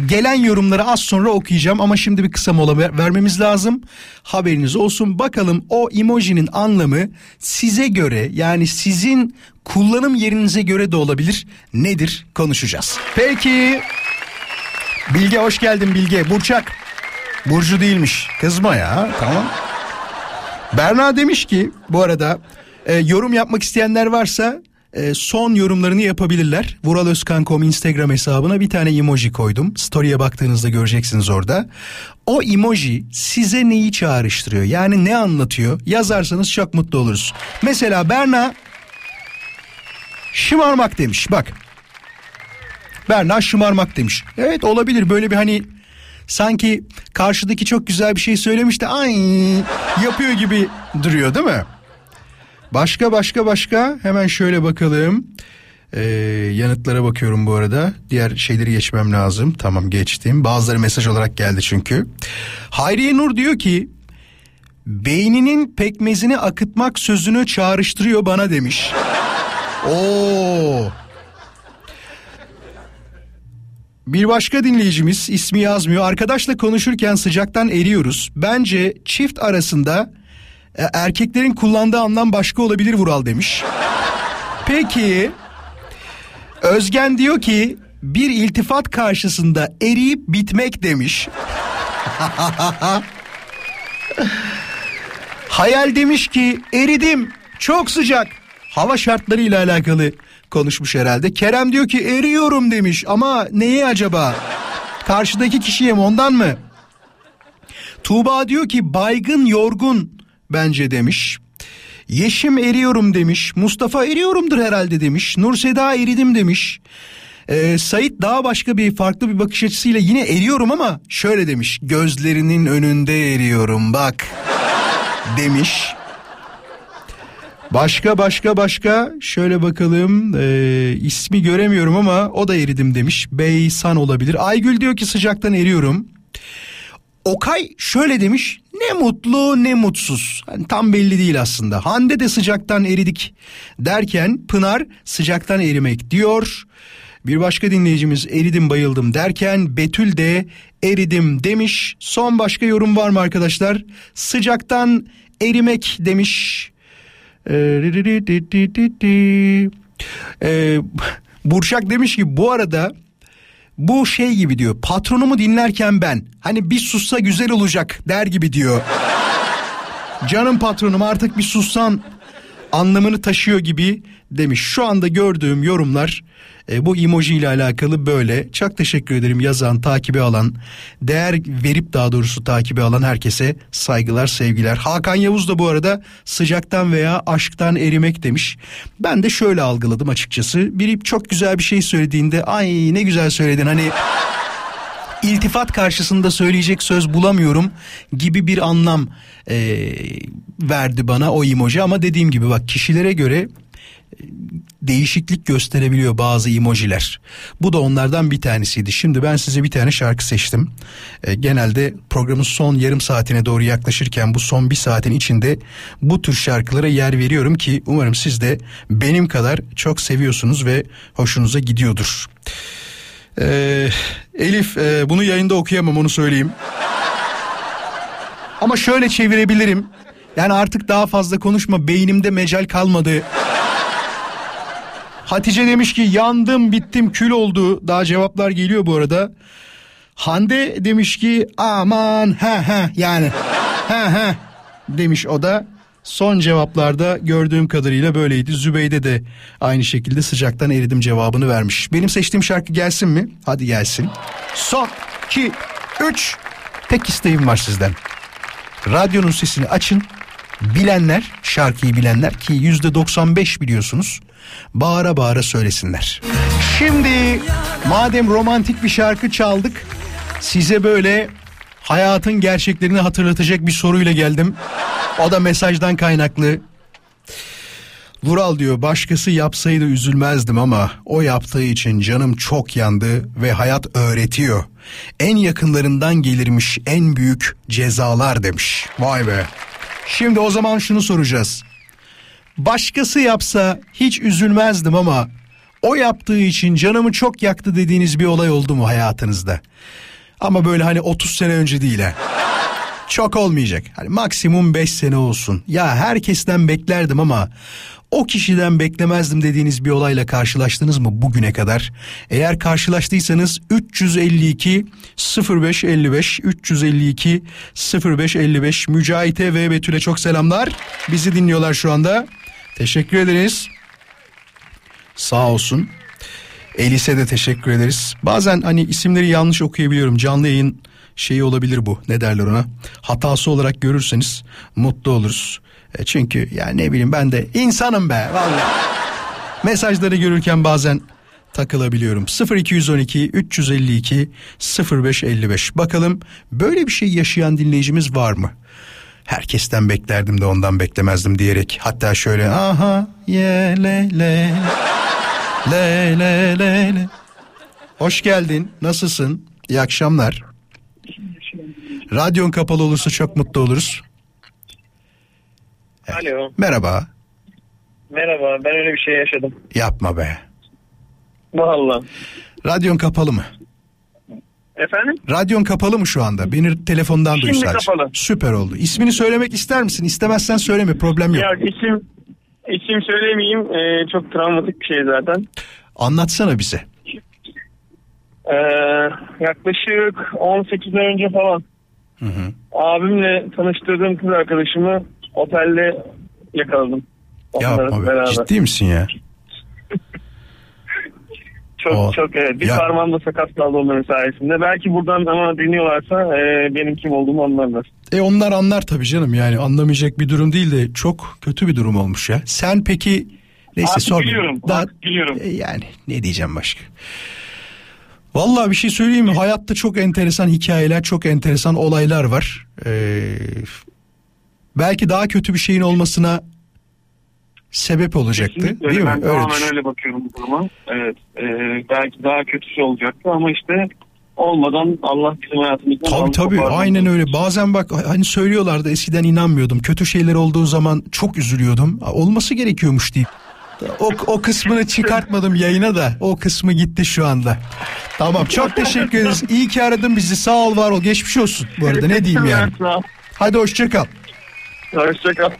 [SPEAKER 3] Gelen yorumları az sonra okuyacağım ama şimdi bir kısa mola ver- vermemiz lazım. Haberiniz olsun. Bakalım o emojinin anlamı size göre yani sizin kullanım yerinize göre de olabilir. Nedir konuşacağız. Peki. Bilge hoş geldin Bilge. Burçak. Burcu değilmiş. Kızma ya tamam. Berna demiş ki bu arada e, yorum yapmak isteyenler varsa e, son yorumlarını yapabilirler. Vuraloskan.com Instagram hesabına bir tane emoji koydum. Story'e baktığınızda göreceksiniz orada. O emoji size neyi çağrıştırıyor? Yani ne anlatıyor? Yazarsanız çok mutlu oluruz. Mesela Berna şımarmak demiş. Bak. Berna şımarmak demiş. Evet olabilir böyle bir hani sanki karşıdaki çok güzel bir şey söylemiş de ay yapıyor gibi duruyor değil mi? Başka başka başka hemen şöyle bakalım. Ee, yanıtlara bakıyorum bu arada. Diğer şeyleri geçmem lazım. Tamam geçtim. Bazıları mesaj olarak geldi çünkü. Hayriye Nur diyor ki beyninin pekmezini akıtmak sözünü çağrıştırıyor bana demiş. Oo. Bir başka dinleyicimiz ismi yazmıyor. Arkadaşla konuşurken sıcaktan eriyoruz. Bence çift arasında erkeklerin kullandığı anlam başka olabilir Vural demiş. Peki Özgen diyor ki bir iltifat karşısında eriyip bitmek demiş. Hayal demiş ki eridim çok sıcak hava şartlarıyla alakalı konuşmuş herhalde. Kerem diyor ki eriyorum demiş ama neye acaba? Karşıdaki kişiye mi ondan mı? Tuğba diyor ki baygın yorgun bence demiş. Yeşim eriyorum demiş. Mustafa eriyorumdur herhalde demiş. Nur Seda eridim demiş. Ee, Sait daha başka bir farklı bir bakış açısıyla yine eriyorum ama şöyle demiş. Gözlerinin önünde eriyorum bak demiş. Başka başka başka şöyle bakalım ee, ismi göremiyorum ama o da eridim demiş. Beysan olabilir. Aygül diyor ki sıcaktan eriyorum. Okay şöyle demiş ne mutlu ne mutsuz. Yani tam belli değil aslında. Hande de sıcaktan eridik. derken Pınar sıcaktan erimek diyor. Bir başka dinleyicimiz eridim bayıldım derken Betül de eridim demiş. Son başka yorum var mı arkadaşlar? Sıcaktan erimek demiş. Ee, Burçak demiş ki bu arada bu şey gibi diyor patronumu dinlerken ben hani bir sussa güzel olacak der gibi diyor. Canım patronum artık bir sussan anlamını taşıyor gibi demiş. Şu anda gördüğüm yorumlar e, bu emoji ile alakalı böyle. Çok teşekkür ederim yazan, takibi alan, değer verip daha doğrusu takibi alan herkese saygılar, sevgiler. Hakan Yavuz da bu arada sıcaktan veya aşktan erimek demiş. Ben de şöyle algıladım açıkçası. Biri çok güzel bir şey söylediğinde ay ne güzel söyledin hani iltifat karşısında söyleyecek söz bulamıyorum gibi bir anlam e, verdi bana o emoji ama dediğim gibi bak kişilere göre değişiklik gösterebiliyor bazı emojiler. Bu da onlardan bir tanesiydi. Şimdi ben size bir tane şarkı seçtim. E, genelde programın son yarım saatine doğru yaklaşırken bu son bir saatin içinde bu tür şarkılara yer veriyorum ki umarım siz de benim kadar çok seviyorsunuz ve hoşunuza gidiyordur. Ee, Elif e, bunu yayında okuyamam onu söyleyeyim. Ama şöyle çevirebilirim. Yani artık daha fazla konuşma beynimde mecal kalmadı. Hatice demiş ki yandım bittim kül oldu. Daha cevaplar geliyor bu arada. Hande demiş ki aman ha ha yani ha ha demiş o da. Son cevaplarda gördüğüm kadarıyla böyleydi. Zübeyde de aynı şekilde sıcaktan eridim cevabını vermiş. Benim seçtiğim şarkı gelsin mi? Hadi gelsin. Son 2 3 tek isteğim var sizden. Radyonun sesini açın. Bilenler, şarkıyı bilenler ki yüzde 95 biliyorsunuz. Bağıra bağıra söylesinler. Şimdi madem romantik bir şarkı çaldık, size böyle hayatın gerçeklerini hatırlatacak bir soruyla geldim. O da mesajdan kaynaklı. Vural diyor başkası yapsaydı üzülmezdim ama o yaptığı için canım çok yandı ve hayat öğretiyor. En yakınlarından gelirmiş en büyük cezalar demiş. Vay be. Şimdi o zaman şunu soracağız. Başkası yapsa hiç üzülmezdim ama o yaptığı için canımı çok yaktı dediğiniz bir olay oldu mu hayatınızda? Ama böyle hani 30 sene önce değil ha. Çok olmayacak. Hani maksimum 5 sene olsun. Ya herkesten beklerdim ama o kişiden beklemezdim dediğiniz bir olayla karşılaştınız mı bugüne kadar? Eğer karşılaştıysanız 352 0555 352 0555 Mücahit'e ve Betül'e çok selamlar. Bizi dinliyorlar şu anda. Teşekkür ederiz. Sağ olsun. Elise de teşekkür ederiz. Bazen hani isimleri yanlış okuyabiliyorum. Canlı yayın şeyi olabilir bu. Ne derler ona? Hatası olarak görürseniz mutlu oluruz. E çünkü ya ne bileyim ben de insanım be vallahi. Mesajları görürken bazen takılabiliyorum. 0212 352 0555. Bakalım böyle bir şey yaşayan dinleyicimiz var mı? Herkesten beklerdim de ondan beklemezdim diyerek. Hatta şöyle aha ye le le le le le le. Hoş geldin. Nasılsın? İyi akşamlar. Radyon kapalı olursa çok mutlu oluruz.
[SPEAKER 9] Alo.
[SPEAKER 3] Merhaba.
[SPEAKER 9] Merhaba ben öyle bir şey yaşadım.
[SPEAKER 3] Yapma be.
[SPEAKER 9] Valla.
[SPEAKER 3] Radyon kapalı mı?
[SPEAKER 9] Efendim?
[SPEAKER 3] Radyon kapalı mı şu anda? Beni telefondan
[SPEAKER 9] Şimdi
[SPEAKER 3] sadece.
[SPEAKER 9] kapalı.
[SPEAKER 3] Süper oldu. İsmini söylemek ister misin? İstemezsen söyleme problem yok.
[SPEAKER 9] Ya isim isim söylemeyeyim Ee, çok travmatik bir şey zaten.
[SPEAKER 3] Anlatsana bize.
[SPEAKER 9] Ee, yaklaşık 18 ay önce falan
[SPEAKER 3] Hı hı.
[SPEAKER 9] abimle tanıştırdığım kız arkadaşımı otelde yakaladım.
[SPEAKER 3] Yapma be.
[SPEAKER 9] beraber.
[SPEAKER 3] Ciddi misin ya?
[SPEAKER 9] Çok
[SPEAKER 3] O-
[SPEAKER 9] çok evet. Bir
[SPEAKER 3] Ya-
[SPEAKER 9] parmağım da sakat kaldı onların sayesinde. Belki buradan ama dinliyorlarsa e, benim kim olduğumu anlarlar.
[SPEAKER 3] E onlar anlar tabii canım yani anlamayacak bir durum değil de çok kötü bir durum olmuş ya. Sen peki neyse
[SPEAKER 9] Artık
[SPEAKER 3] sorma.
[SPEAKER 9] biliyorum,
[SPEAKER 3] Daha,
[SPEAKER 9] artık biliyorum.
[SPEAKER 3] E, yani ne diyeceğim başka. Vallahi bir şey söyleyeyim mi? Hayatta çok enteresan hikayeler, çok enteresan olaylar var. Ee, belki daha kötü bir şeyin olmasına sebep olacaktı.
[SPEAKER 9] Kesinlikle
[SPEAKER 3] değil mi?
[SPEAKER 9] Ben
[SPEAKER 3] Öyle
[SPEAKER 9] tamamen
[SPEAKER 3] düşün.
[SPEAKER 9] öyle bakıyorum bu duruma. Evet. e, belki daha kötüsü olacaktı ama işte olmadan Allah bizim hayatımızdan
[SPEAKER 3] Tabii tabii aynen öyle. Bazen bak hani söylüyorlardı eskiden inanmıyordum. Kötü şeyler olduğu zaman çok üzülüyordum. Olması gerekiyormuş deyip. O, o kısmını çıkartmadım yayına da o kısmı gitti şu anda. Tamam çok teşekkür ederiz. İyi ki aradın bizi sağ ol var ol geçmiş olsun bu arada ne diyeyim yani. Hadi hoşça kal.
[SPEAKER 9] Hoşça kal.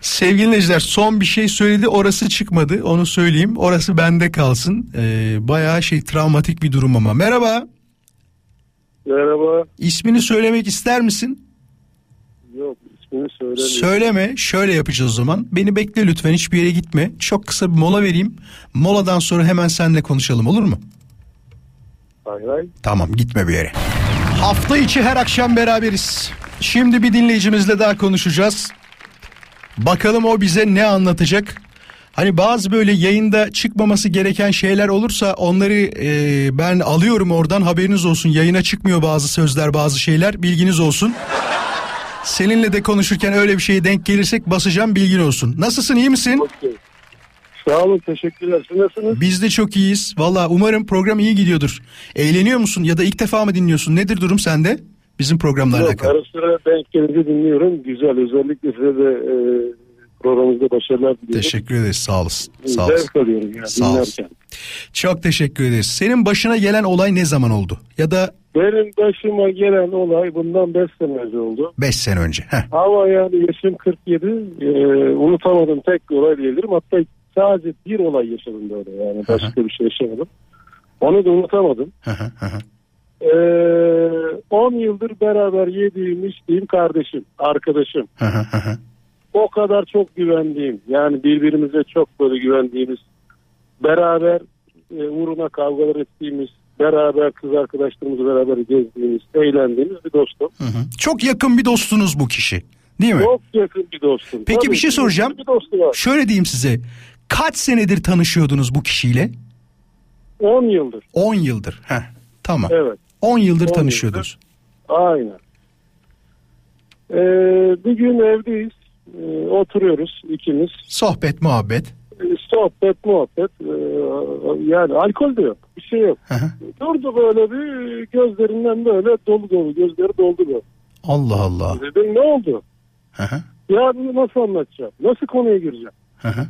[SPEAKER 3] Sevgili dinleyiciler son bir şey söyledi orası çıkmadı onu söyleyeyim. Orası bende kalsın. Ee, bayağı şey travmatik bir durum ama. Merhaba
[SPEAKER 10] Merhaba.
[SPEAKER 3] ismini söylemek ister misin?
[SPEAKER 10] Yok ismini söylemiyorum.
[SPEAKER 3] Söyleme şöyle yapacağız o zaman. Beni bekle lütfen hiçbir yere gitme. Çok kısa bir mola vereyim. Moladan sonra hemen seninle konuşalım olur mu?
[SPEAKER 10] Hayır hayır.
[SPEAKER 3] Tamam gitme bir yere. Hafta içi her akşam beraberiz. Şimdi bir dinleyicimizle daha konuşacağız. Bakalım o bize ne anlatacak? Hani bazı böyle yayında çıkmaması gereken şeyler olursa onları e, ben alıyorum oradan haberiniz olsun. Yayına çıkmıyor bazı sözler bazı şeyler bilginiz olsun. Seninle de konuşurken öyle bir şeye denk gelirsek basacağım bilgin olsun. Nasılsın iyi misin?
[SPEAKER 10] Okey.
[SPEAKER 11] Sağ olun teşekkürler. Siz nasılsınız?
[SPEAKER 3] Biz de çok iyiyiz. Valla umarım program iyi gidiyordur. Eğleniyor musun ya da ilk defa mı dinliyorsun? Nedir durum sende? Bizim programlarla
[SPEAKER 11] Yok,
[SPEAKER 3] alakalı.
[SPEAKER 11] ara sıra denk gelince dinliyorum. Güzel. Özellikle size de e, programınızda başarılar diliyorum.
[SPEAKER 3] Teşekkür ederiz sağ olasın. Sağ olasın.
[SPEAKER 11] Zevk alıyorum yani
[SPEAKER 3] Sağ olasın.
[SPEAKER 11] dinlerken.
[SPEAKER 3] Çok teşekkür ederiz. Senin başına gelen olay ne zaman oldu? Ya da
[SPEAKER 11] Benim başıma gelen olay bundan 5 sene önce oldu.
[SPEAKER 3] 5 sene önce. Heh.
[SPEAKER 11] Ama yani yaşım 47. E, unutamadığım tek bir olay diyebilirim. Hatta sadece bir olay yaşadım böyle yani. Başka bir şey yaşamadım. Onu da unutamadım.
[SPEAKER 3] Hı hı.
[SPEAKER 11] Ee, 10 yıldır beraber yediğim içtiğim kardeşim, arkadaşım. O kadar çok güvendiğim yani birbirimize çok böyle güvendiğimiz beraber e, uğruna kavgalar ettiğimiz beraber kız arkadaşlarımızla beraber gezdiğimiz eğlendiğimiz bir dostum.
[SPEAKER 3] Hı hı. Çok yakın bir dostunuz bu kişi. Değil mi?
[SPEAKER 11] Çok yakın bir dostum.
[SPEAKER 3] Peki
[SPEAKER 11] Tabii
[SPEAKER 3] bir şey soracağım.
[SPEAKER 11] Bir dostu var.
[SPEAKER 3] Şöyle diyeyim size. Kaç senedir tanışıyordunuz bu kişiyle?
[SPEAKER 11] 10 yıldır.
[SPEAKER 3] 10 yıldır. Heh, tamam.
[SPEAKER 11] Evet.
[SPEAKER 3] 10 yıldır
[SPEAKER 11] 10
[SPEAKER 3] tanışıyordunuz.
[SPEAKER 11] Aynen. Ee, bir gün evdeyiz. Ee, oturuyoruz ikimiz.
[SPEAKER 3] Sohbet, muhabbet.
[SPEAKER 11] Ee, sohbet muhabbet Ee, yani alkol de yok bir şey yok.
[SPEAKER 3] Hı hı.
[SPEAKER 11] Durdu böyle bir gözlerinden böyle dolu dolu gözleri doldu böyle.
[SPEAKER 3] Allah Allah.
[SPEAKER 11] Dedim ne oldu?
[SPEAKER 3] Hı hı,
[SPEAKER 11] Ya bunu nasıl anlatacağım? Nasıl konuya gireceğim?
[SPEAKER 3] hı hı.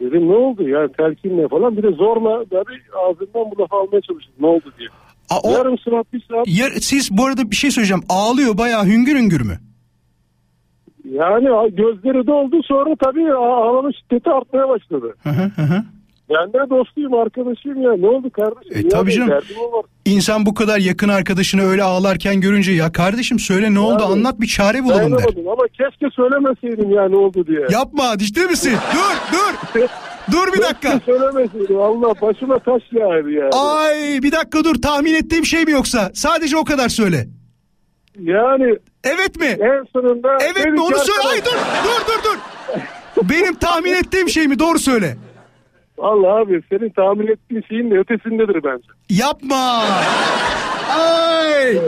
[SPEAKER 11] Dedim ne oldu yani telkinle falan bir de zorla tabii ağzından bu lafı almaya çalıştım ne oldu diye.
[SPEAKER 3] Aa, o,
[SPEAKER 11] Yarım saat bir saat
[SPEAKER 3] ya, siz bu arada bir şey söyleyeceğim. Ağlıyor bayağı hüngür hüngür mü?
[SPEAKER 11] yani gözleri doldu sonra tabii ağ- ağlama şiddeti artmaya başladı.
[SPEAKER 3] Hı, hı hı.
[SPEAKER 11] Ben de dostuyum arkadaşıyım ya ne oldu kardeşim?
[SPEAKER 3] E,
[SPEAKER 11] Ya
[SPEAKER 3] tabii canım. İnsan bu kadar yakın arkadaşını öyle ağlarken görünce ya kardeşim söyle ne oldu
[SPEAKER 11] Yani,
[SPEAKER 3] anlat bir çare bulalım der.
[SPEAKER 11] Ama keşke söylemeseydim ya ne oldu diye.
[SPEAKER 3] Yapma dişte misin? Dur dur. Dur bir dakika.
[SPEAKER 11] Keşke söylemeseydim Allah başıma taş yağdı yani.
[SPEAKER 3] Ay bir dakika dur tahmin ettiğim şey mi yoksa? Sadece o kadar söyle.
[SPEAKER 11] Yani
[SPEAKER 3] Evet mi?
[SPEAKER 11] en sonunda...
[SPEAKER 3] Evet mi onu söyle. Ay dur dur dur dur. Benim tahmin ettiğim şey mi? Doğru söyle.
[SPEAKER 11] Allah abi senin tahmin ettiğin şeyin de ötesindedir bence.
[SPEAKER 3] Yapma. Ay.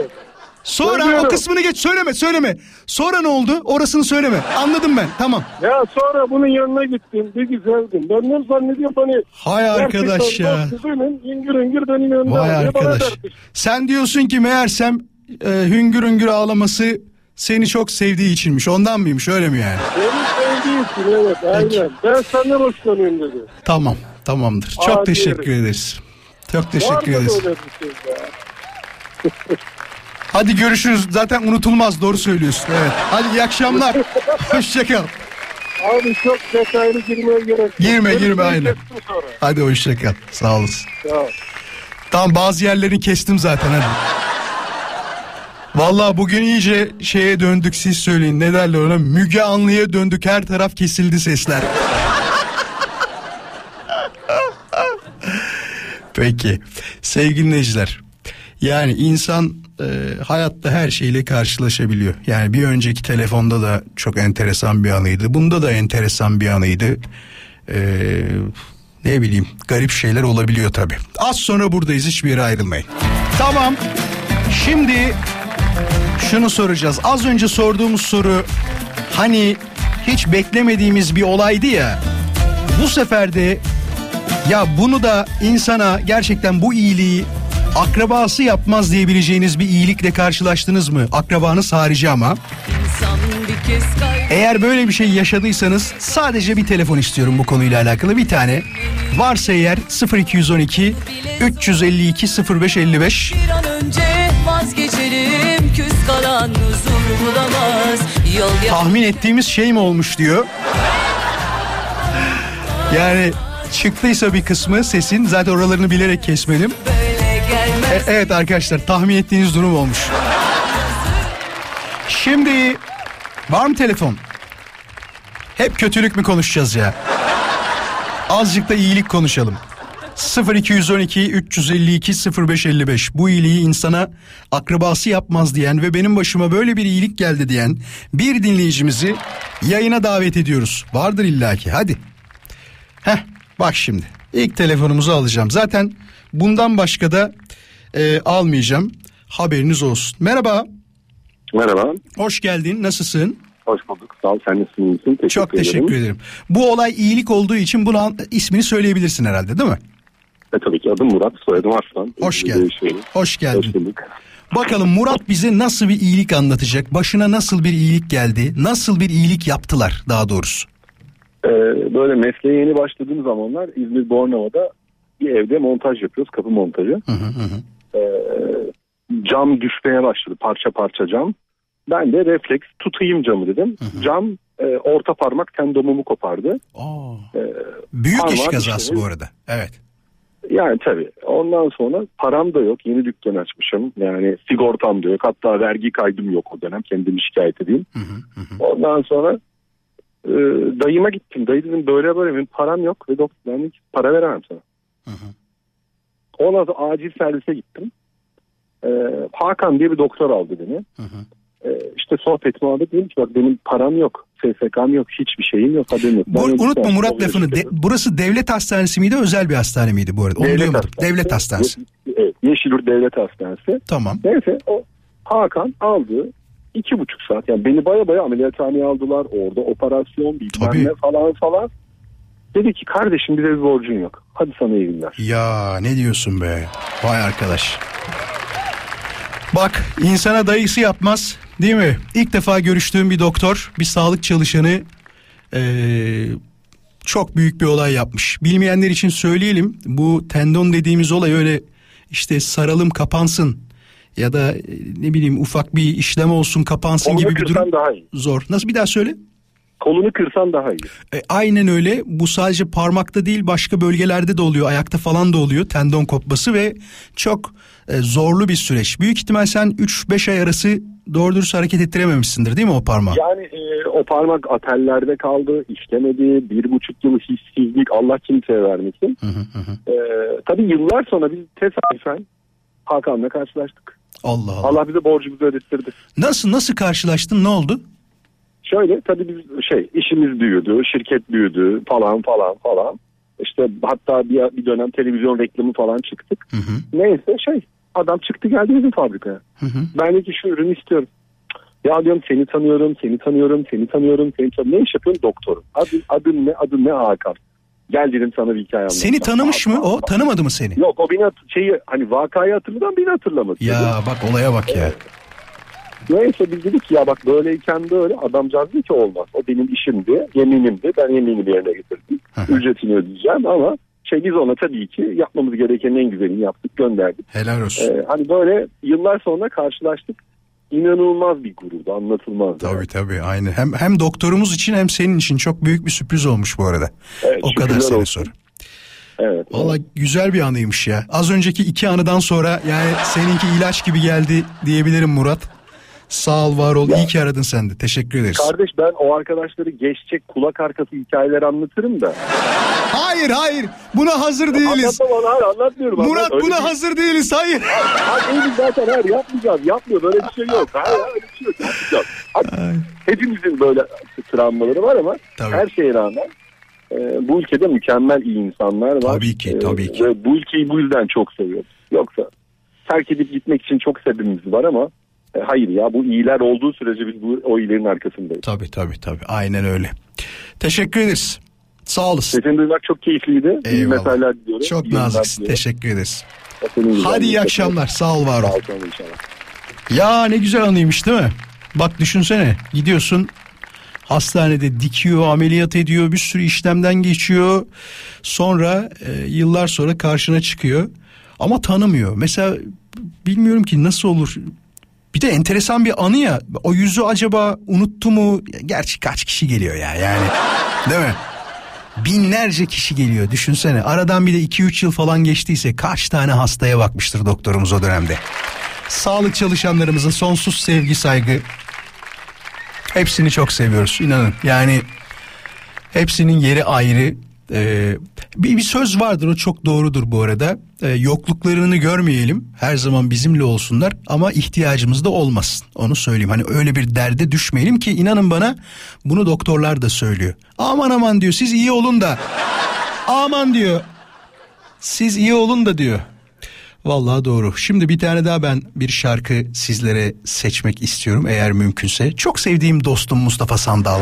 [SPEAKER 3] Sonra o
[SPEAKER 11] Söylüyorum.
[SPEAKER 3] kısmını geç söyleme söyleme. Sonra ne oldu? Orasını söyleme. Anladım ben. Tamam.
[SPEAKER 11] Ya sonra bunun yanına gittim bir güzeldim. Ben ne zannediyorum hani...
[SPEAKER 3] Hay arkadaş ya.
[SPEAKER 11] Benim ingir ingir benim yanımda.
[SPEAKER 3] Vay arkadaş. Sen diyorsun ki meğersem e, hüngür hüngür ağlaması seni çok sevdiği içinmiş. Ondan mıymış öyle mi yani?
[SPEAKER 11] Benim sevdiğim için evet aynen. Ben senden hoşlanıyorum dedi.
[SPEAKER 3] Tamam tamamdır. Çok
[SPEAKER 11] Aa,
[SPEAKER 3] teşekkür
[SPEAKER 11] diyelim.
[SPEAKER 3] ederiz. Çok
[SPEAKER 11] Var
[SPEAKER 3] teşekkür
[SPEAKER 11] mı
[SPEAKER 3] ederiz.
[SPEAKER 11] böyle bir şey ya?
[SPEAKER 3] Hadi görüşürüz. Zaten unutulmaz doğru söylüyorsun. Evet. Hadi iyi akşamlar. Hoşçakal.
[SPEAKER 11] Abi çok detaylı girmeye gerek yok.
[SPEAKER 3] Girme, girme,
[SPEAKER 11] Görüşmeyi
[SPEAKER 3] aynen.
[SPEAKER 11] kestim sonra.
[SPEAKER 3] Hadi hoşçakal. Sağ olasın.
[SPEAKER 11] Ya.
[SPEAKER 3] Tamam bazı yerlerini kestim zaten hadi. Vallahi bugün iyice şeye döndük siz söyleyin ne derler ona Müge Anlı'ya döndük her taraf kesildi sesler. Peki sevgili dinleyiciler yani insan e, hayatta her şeyle karşılaşabiliyor. Yani bir önceki telefonda da çok enteresan bir anıydı. Bunda da enteresan bir anıydı. E, ne bileyim garip şeyler olabiliyor tabi. Az sonra buradayız hiçbir yere ayrılmayın. Tamam şimdi şunu soracağız. Az önce sorduğumuz soru hani hiç beklemediğimiz bir olaydı ya. Bu sefer de ya bunu da insana gerçekten bu iyiliği akrabası yapmaz diyebileceğiniz bir iyilikle karşılaştınız mı? Akrabanız harici ama. Eğer böyle bir şey yaşadıysanız sadece bir telefon istiyorum bu konuyla alakalı bir tane. Varsa eğer 0212 352 0555
[SPEAKER 4] bir an önce vazgeçelim Küs kalan huzur bulamaz Yol
[SPEAKER 3] tahmin ettiğimiz şey mi olmuş diyor. Yani çıktıysa bir kısmı sesin zaten oralarını bilerek kesmedim. E- evet arkadaşlar tahmin ettiğiniz durum olmuş. Şimdi var mı telefon? Hep kötülük mü konuşacağız ya? Azıcık da iyilik konuşalım. 0212 352 0555 bu iyiliği insana akrabası yapmaz diyen ve benim başıma böyle bir iyilik geldi diyen bir dinleyicimizi yayına davet ediyoruz. Vardır illaki hadi. Heh bak şimdi ilk telefonumuzu alacağım. Zaten bundan başka da e, almayacağım. Haberiniz olsun. Merhaba.
[SPEAKER 10] Merhaba.
[SPEAKER 3] Hoş geldin. Nasılsın?
[SPEAKER 10] Hoş bulduk. Sağ ol. Sen nasılsın? Teşekkür
[SPEAKER 3] Çok teşekkür ederim. Bu olay iyilik olduğu için bunu an- ismini söyleyebilirsin herhalde değil mi?
[SPEAKER 10] E, tabii ki adım Murat. Soyadım Arslan.
[SPEAKER 3] Hoş
[SPEAKER 10] Ee,
[SPEAKER 3] geldin. Hoş geldin.
[SPEAKER 10] Hoş bulduk.
[SPEAKER 3] Bakalım Murat bize nasıl bir iyilik anlatacak? Başına nasıl bir iyilik geldi? Nasıl bir iyilik yaptılar daha doğrusu?
[SPEAKER 10] Ee, böyle mesleğe yeni başladığım zamanlar İzmir Bornova'da bir evde montaj yapıyoruz. Kapı montajı. Ee, cam düşmeye başladı. Parça parça cam. Ben de refleks tutayım camı dedim. Cam e, orta parmak tendomumu kopardı. Ee,
[SPEAKER 3] Büyük iş kazası
[SPEAKER 10] işte-
[SPEAKER 3] bu arada. Evet.
[SPEAKER 10] Yani tabii. Ondan sonra param da yok. Yeni dükkan açmışım. Yani sigortam da yok. Hatta vergi kaydım yok o dönem. Kendimi şikayet edeyim. Ondan sonra e, dayıma gittim. Dayı dedim böyle böyle benim param yok. Ve doktor ben para veremem sana. Ondan sonra acil servise gittim. E, Hakan diye bir doktor aldı beni. E, işte sohbet muhabbet dedim ki bak benim param yok. SSK'm yok. Hiçbir şeyim yok. Haberim yok.
[SPEAKER 3] Bu,
[SPEAKER 10] Ben
[SPEAKER 3] unutma
[SPEAKER 10] dedim,
[SPEAKER 3] Murat
[SPEAKER 10] "Oluyor
[SPEAKER 3] lafını.
[SPEAKER 10] işte."
[SPEAKER 3] De- burası devlet hastanesi miydi özel bir hastane miydi bu arada? Onu
[SPEAKER 10] Devlet hastanesi.
[SPEAKER 3] Devlet hastanesi.
[SPEAKER 10] Evet, Yeşilyurt Devlet Hastanesi.
[SPEAKER 3] Tamam.
[SPEAKER 10] Neyse o Hakan aldı iki buçuk saat. Yani beni baya baya ameliyathaneye aldılar. Orada operasyon bilmem ne falan falan. Dedi ki kardeşim bize bir borcun yok. Hadi sana iyi günler.
[SPEAKER 3] Ya ne diyorsun be? Vay arkadaş. Bak insana dayısı yapmaz değil mi? İlk defa görüştüğüm bir doktor, bir sağlık çalışanı eee, çok büyük bir olay yapmış. Bilmeyenler için söyleyelim. Bu tendon dediğimiz olay öyle işte saralım kapansın ya da e, ne bileyim ufak bir işlem olsun kapansın
[SPEAKER 10] Kolunu
[SPEAKER 3] gibi bir durum
[SPEAKER 10] daha iyi.
[SPEAKER 3] zor. Nasıl bir daha söyle?
[SPEAKER 10] Kolunu kırsan daha iyi.
[SPEAKER 3] E, aynen öyle. Bu sadece parmakta değil başka bölgelerde de oluyor. Ayakta falan da oluyor tendon kopması ve çok e, zorlu bir süreç. Büyük ihtimal sen 3-5 ay arası doğru dürüst hareket ettirememişsindir değil mi o parmağı?
[SPEAKER 10] Yani e, o parmak atellerde kaldı, işlemedi. Bir buçuk yıl hissizlik Allah kimseye vermesin. E, tabii yıllar sonra biz tesadüfen Hakan'la karşılaştık.
[SPEAKER 3] Allah Allah.
[SPEAKER 10] Allah bize borcumuzu ödettirdi.
[SPEAKER 3] Nasıl nasıl karşılaştın ne oldu?
[SPEAKER 10] Şöyle tabii biz şey işimiz büyüdü, şirket büyüdü falan falan falan. İşte hatta bir, bir dönem televizyon reklamı falan çıktık. Neyse şey adam çıktı geldi bizim fabrikaya. Ben de ki şu ürünü istiyorum. Ya diyorum seni tanıyorum, seni tanıyorum, seni tanıyorum, seni tanıyorum. Ne iş yapıyorsun? Doktorum. Adın, adın ne? Adın ne Hakan? Gel dedim sana bir hikaye anlatacağım.
[SPEAKER 3] Seni tanımış mı o? Tanımadı mı seni?
[SPEAKER 10] Yok o beni şeyi hani vakayı hatırladı ama beni hatırlamadı.
[SPEAKER 3] Ya bak olaya bak ya.
[SPEAKER 10] Neyse biz dedik ki ya bak böyleyken böyle adamcağız dedi ki olmaz. O benim işimdi, yeminimdi. Ben yeminimi yerine getirdim. Ücretini ödeyeceğim ama şey biz ona tabii ki yapmamız gereken en güzelini yaptık gönderdik.
[SPEAKER 3] Helal olsun.
[SPEAKER 10] Ee, hani böyle yıllar sonra karşılaştık. İnanılmaz bir gururdu anlatılmaz.
[SPEAKER 3] Tabii tabii aynı. Hem hem doktorumuz için hem senin için çok büyük bir sürpriz olmuş bu arada.
[SPEAKER 10] Evet,
[SPEAKER 3] o kadar sene
[SPEAKER 10] olsun.
[SPEAKER 3] sonra.
[SPEAKER 10] Evet.
[SPEAKER 3] Valla güzel bir anıymış ya. Az önceki iki anıdan sonra yani seninki ilaç gibi geldi diyebilirim Murat. Sağ ol var ol. İyi ki aradın sen de. Teşekkür ederiz.
[SPEAKER 10] Kardeş ben o arkadaşları geçecek kulak arkası hikayeler anlatırım da.
[SPEAKER 3] Hayır hayır. Buna hazır değiliz.
[SPEAKER 10] Anlatmam hayır anlatmıyorum.
[SPEAKER 3] Murat
[SPEAKER 10] Öyle
[SPEAKER 3] buna
[SPEAKER 10] bir-
[SPEAKER 3] hazır değiliz. Hayır.
[SPEAKER 10] Hayır zaten hayır yapmayacağım. Yapmıyor böyle bir şey yok. Hayır öyle bir şey yok. Yapmayacağım. Hadi, hepimizin böyle travmaları var ama her şeye rağmen e, bu ülkede mükemmel iyi insanlar var.
[SPEAKER 3] Tabii ki,
[SPEAKER 10] E,
[SPEAKER 3] tabii ki.
[SPEAKER 10] Ve bu ülkeyi bu yüzden çok seviyoruz. Yoksa terk edip gitmek için çok sebebimiz var ama e, hayır ya bu iyiler olduğu sürece biz bu o iyilerin arkasındayız.
[SPEAKER 3] Tabii tabii tabii. Aynen öyle. Teşekkür ederiz. Sağ olasın.
[SPEAKER 10] Sesini duymak çok keyifliydi. İyi
[SPEAKER 3] Eyvallah.
[SPEAKER 10] mesajlar diliyorum.
[SPEAKER 3] Çok
[SPEAKER 10] İyi
[SPEAKER 3] naziksin. Teşekkür ederiz. Hadi iyi akşamlar. Sağ ol var ol. Ya ne güzel anıymış değil mi? Bak düşünsene gidiyorsun hastanede dikiyor, ameliyat ediyor, bir sürü işlemden geçiyor. Sonra e, yıllar sonra karşına çıkıyor ama tanımıyor. Mesela bilmiyorum ki nasıl olur. Bir de enteresan bir anı ya. O yüzü acaba unuttu mu? Gerçi kaç kişi geliyor ya yani. Değil mi? Binlerce kişi geliyor düşünsene. Aradan bir de 2-3 yıl falan geçtiyse kaç tane hastaya bakmıştır doktorumuz o dönemde. Sağlık çalışanlarımıza sonsuz sevgi saygı. Hepsini çok seviyoruz inanın. Yani hepsinin yeri ayrı. Ee, bir, bir söz vardır o çok doğrudur bu arada. Ee, yokluklarını görmeyelim. Her zaman bizimle olsunlar ama ihtiyacımız da olmasın. Onu söyleyeyim. Hani öyle bir derde düşmeyelim ki inanın bana bunu doktorlar da söylüyor. Aman aman diyor siz iyi olun da. Aman diyor. Siz iyi olun da diyor. Vallahi doğru. Şimdi bir tane daha ben bir şarkı sizlere seçmek istiyorum eğer mümkünse. Çok sevdiğim dostum Mustafa Sandal.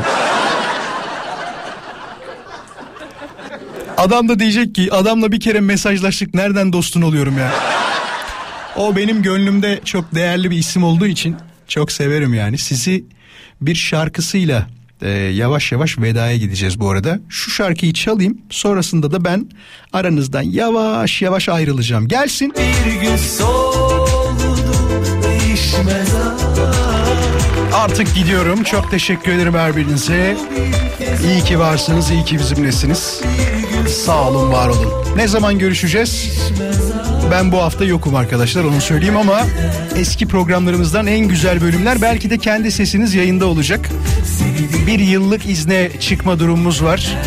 [SPEAKER 3] Adam da diyecek ki adamla bir kere mesajlaştık nereden dostun oluyorum ya. O benim gönlümde çok değerli bir isim olduğu için çok severim yani. Sizi bir şarkısıyla e, yavaş yavaş vedaya gideceğiz bu arada. Şu şarkıyı çalayım sonrasında da ben aranızdan yavaş yavaş ayrılacağım. Gelsin.
[SPEAKER 1] Bir gün soldu değişmez
[SPEAKER 3] Artık gidiyorum. Çok teşekkür ederim her birinize. İyi ki varsınız, iyi ki bizimlesiniz. Sağ olun, var olun. Ne zaman görüşeceğiz? Ben bu hafta yokum arkadaşlar onu söyleyeyim ama eski programlarımızdan en güzel bölümler belki de kendi sesiniz yayında olacak. Bir yıllık izne çıkma durumumuz var.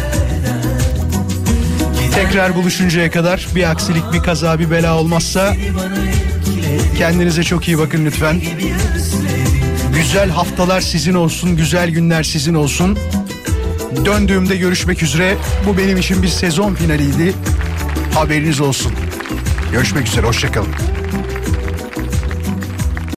[SPEAKER 3] Tekrar buluşuncaya kadar bir aksilik, bir kaza, bir bela olmazsa kendinize çok iyi bakın lütfen. Güzel haftalar sizin olsun, güzel günler sizin olsun. Döndüğümde görüşmek üzere. Bu benim için bir sezon finaliydi. Haberiniz olsun. Görüşmek üzere, hoşçakalın.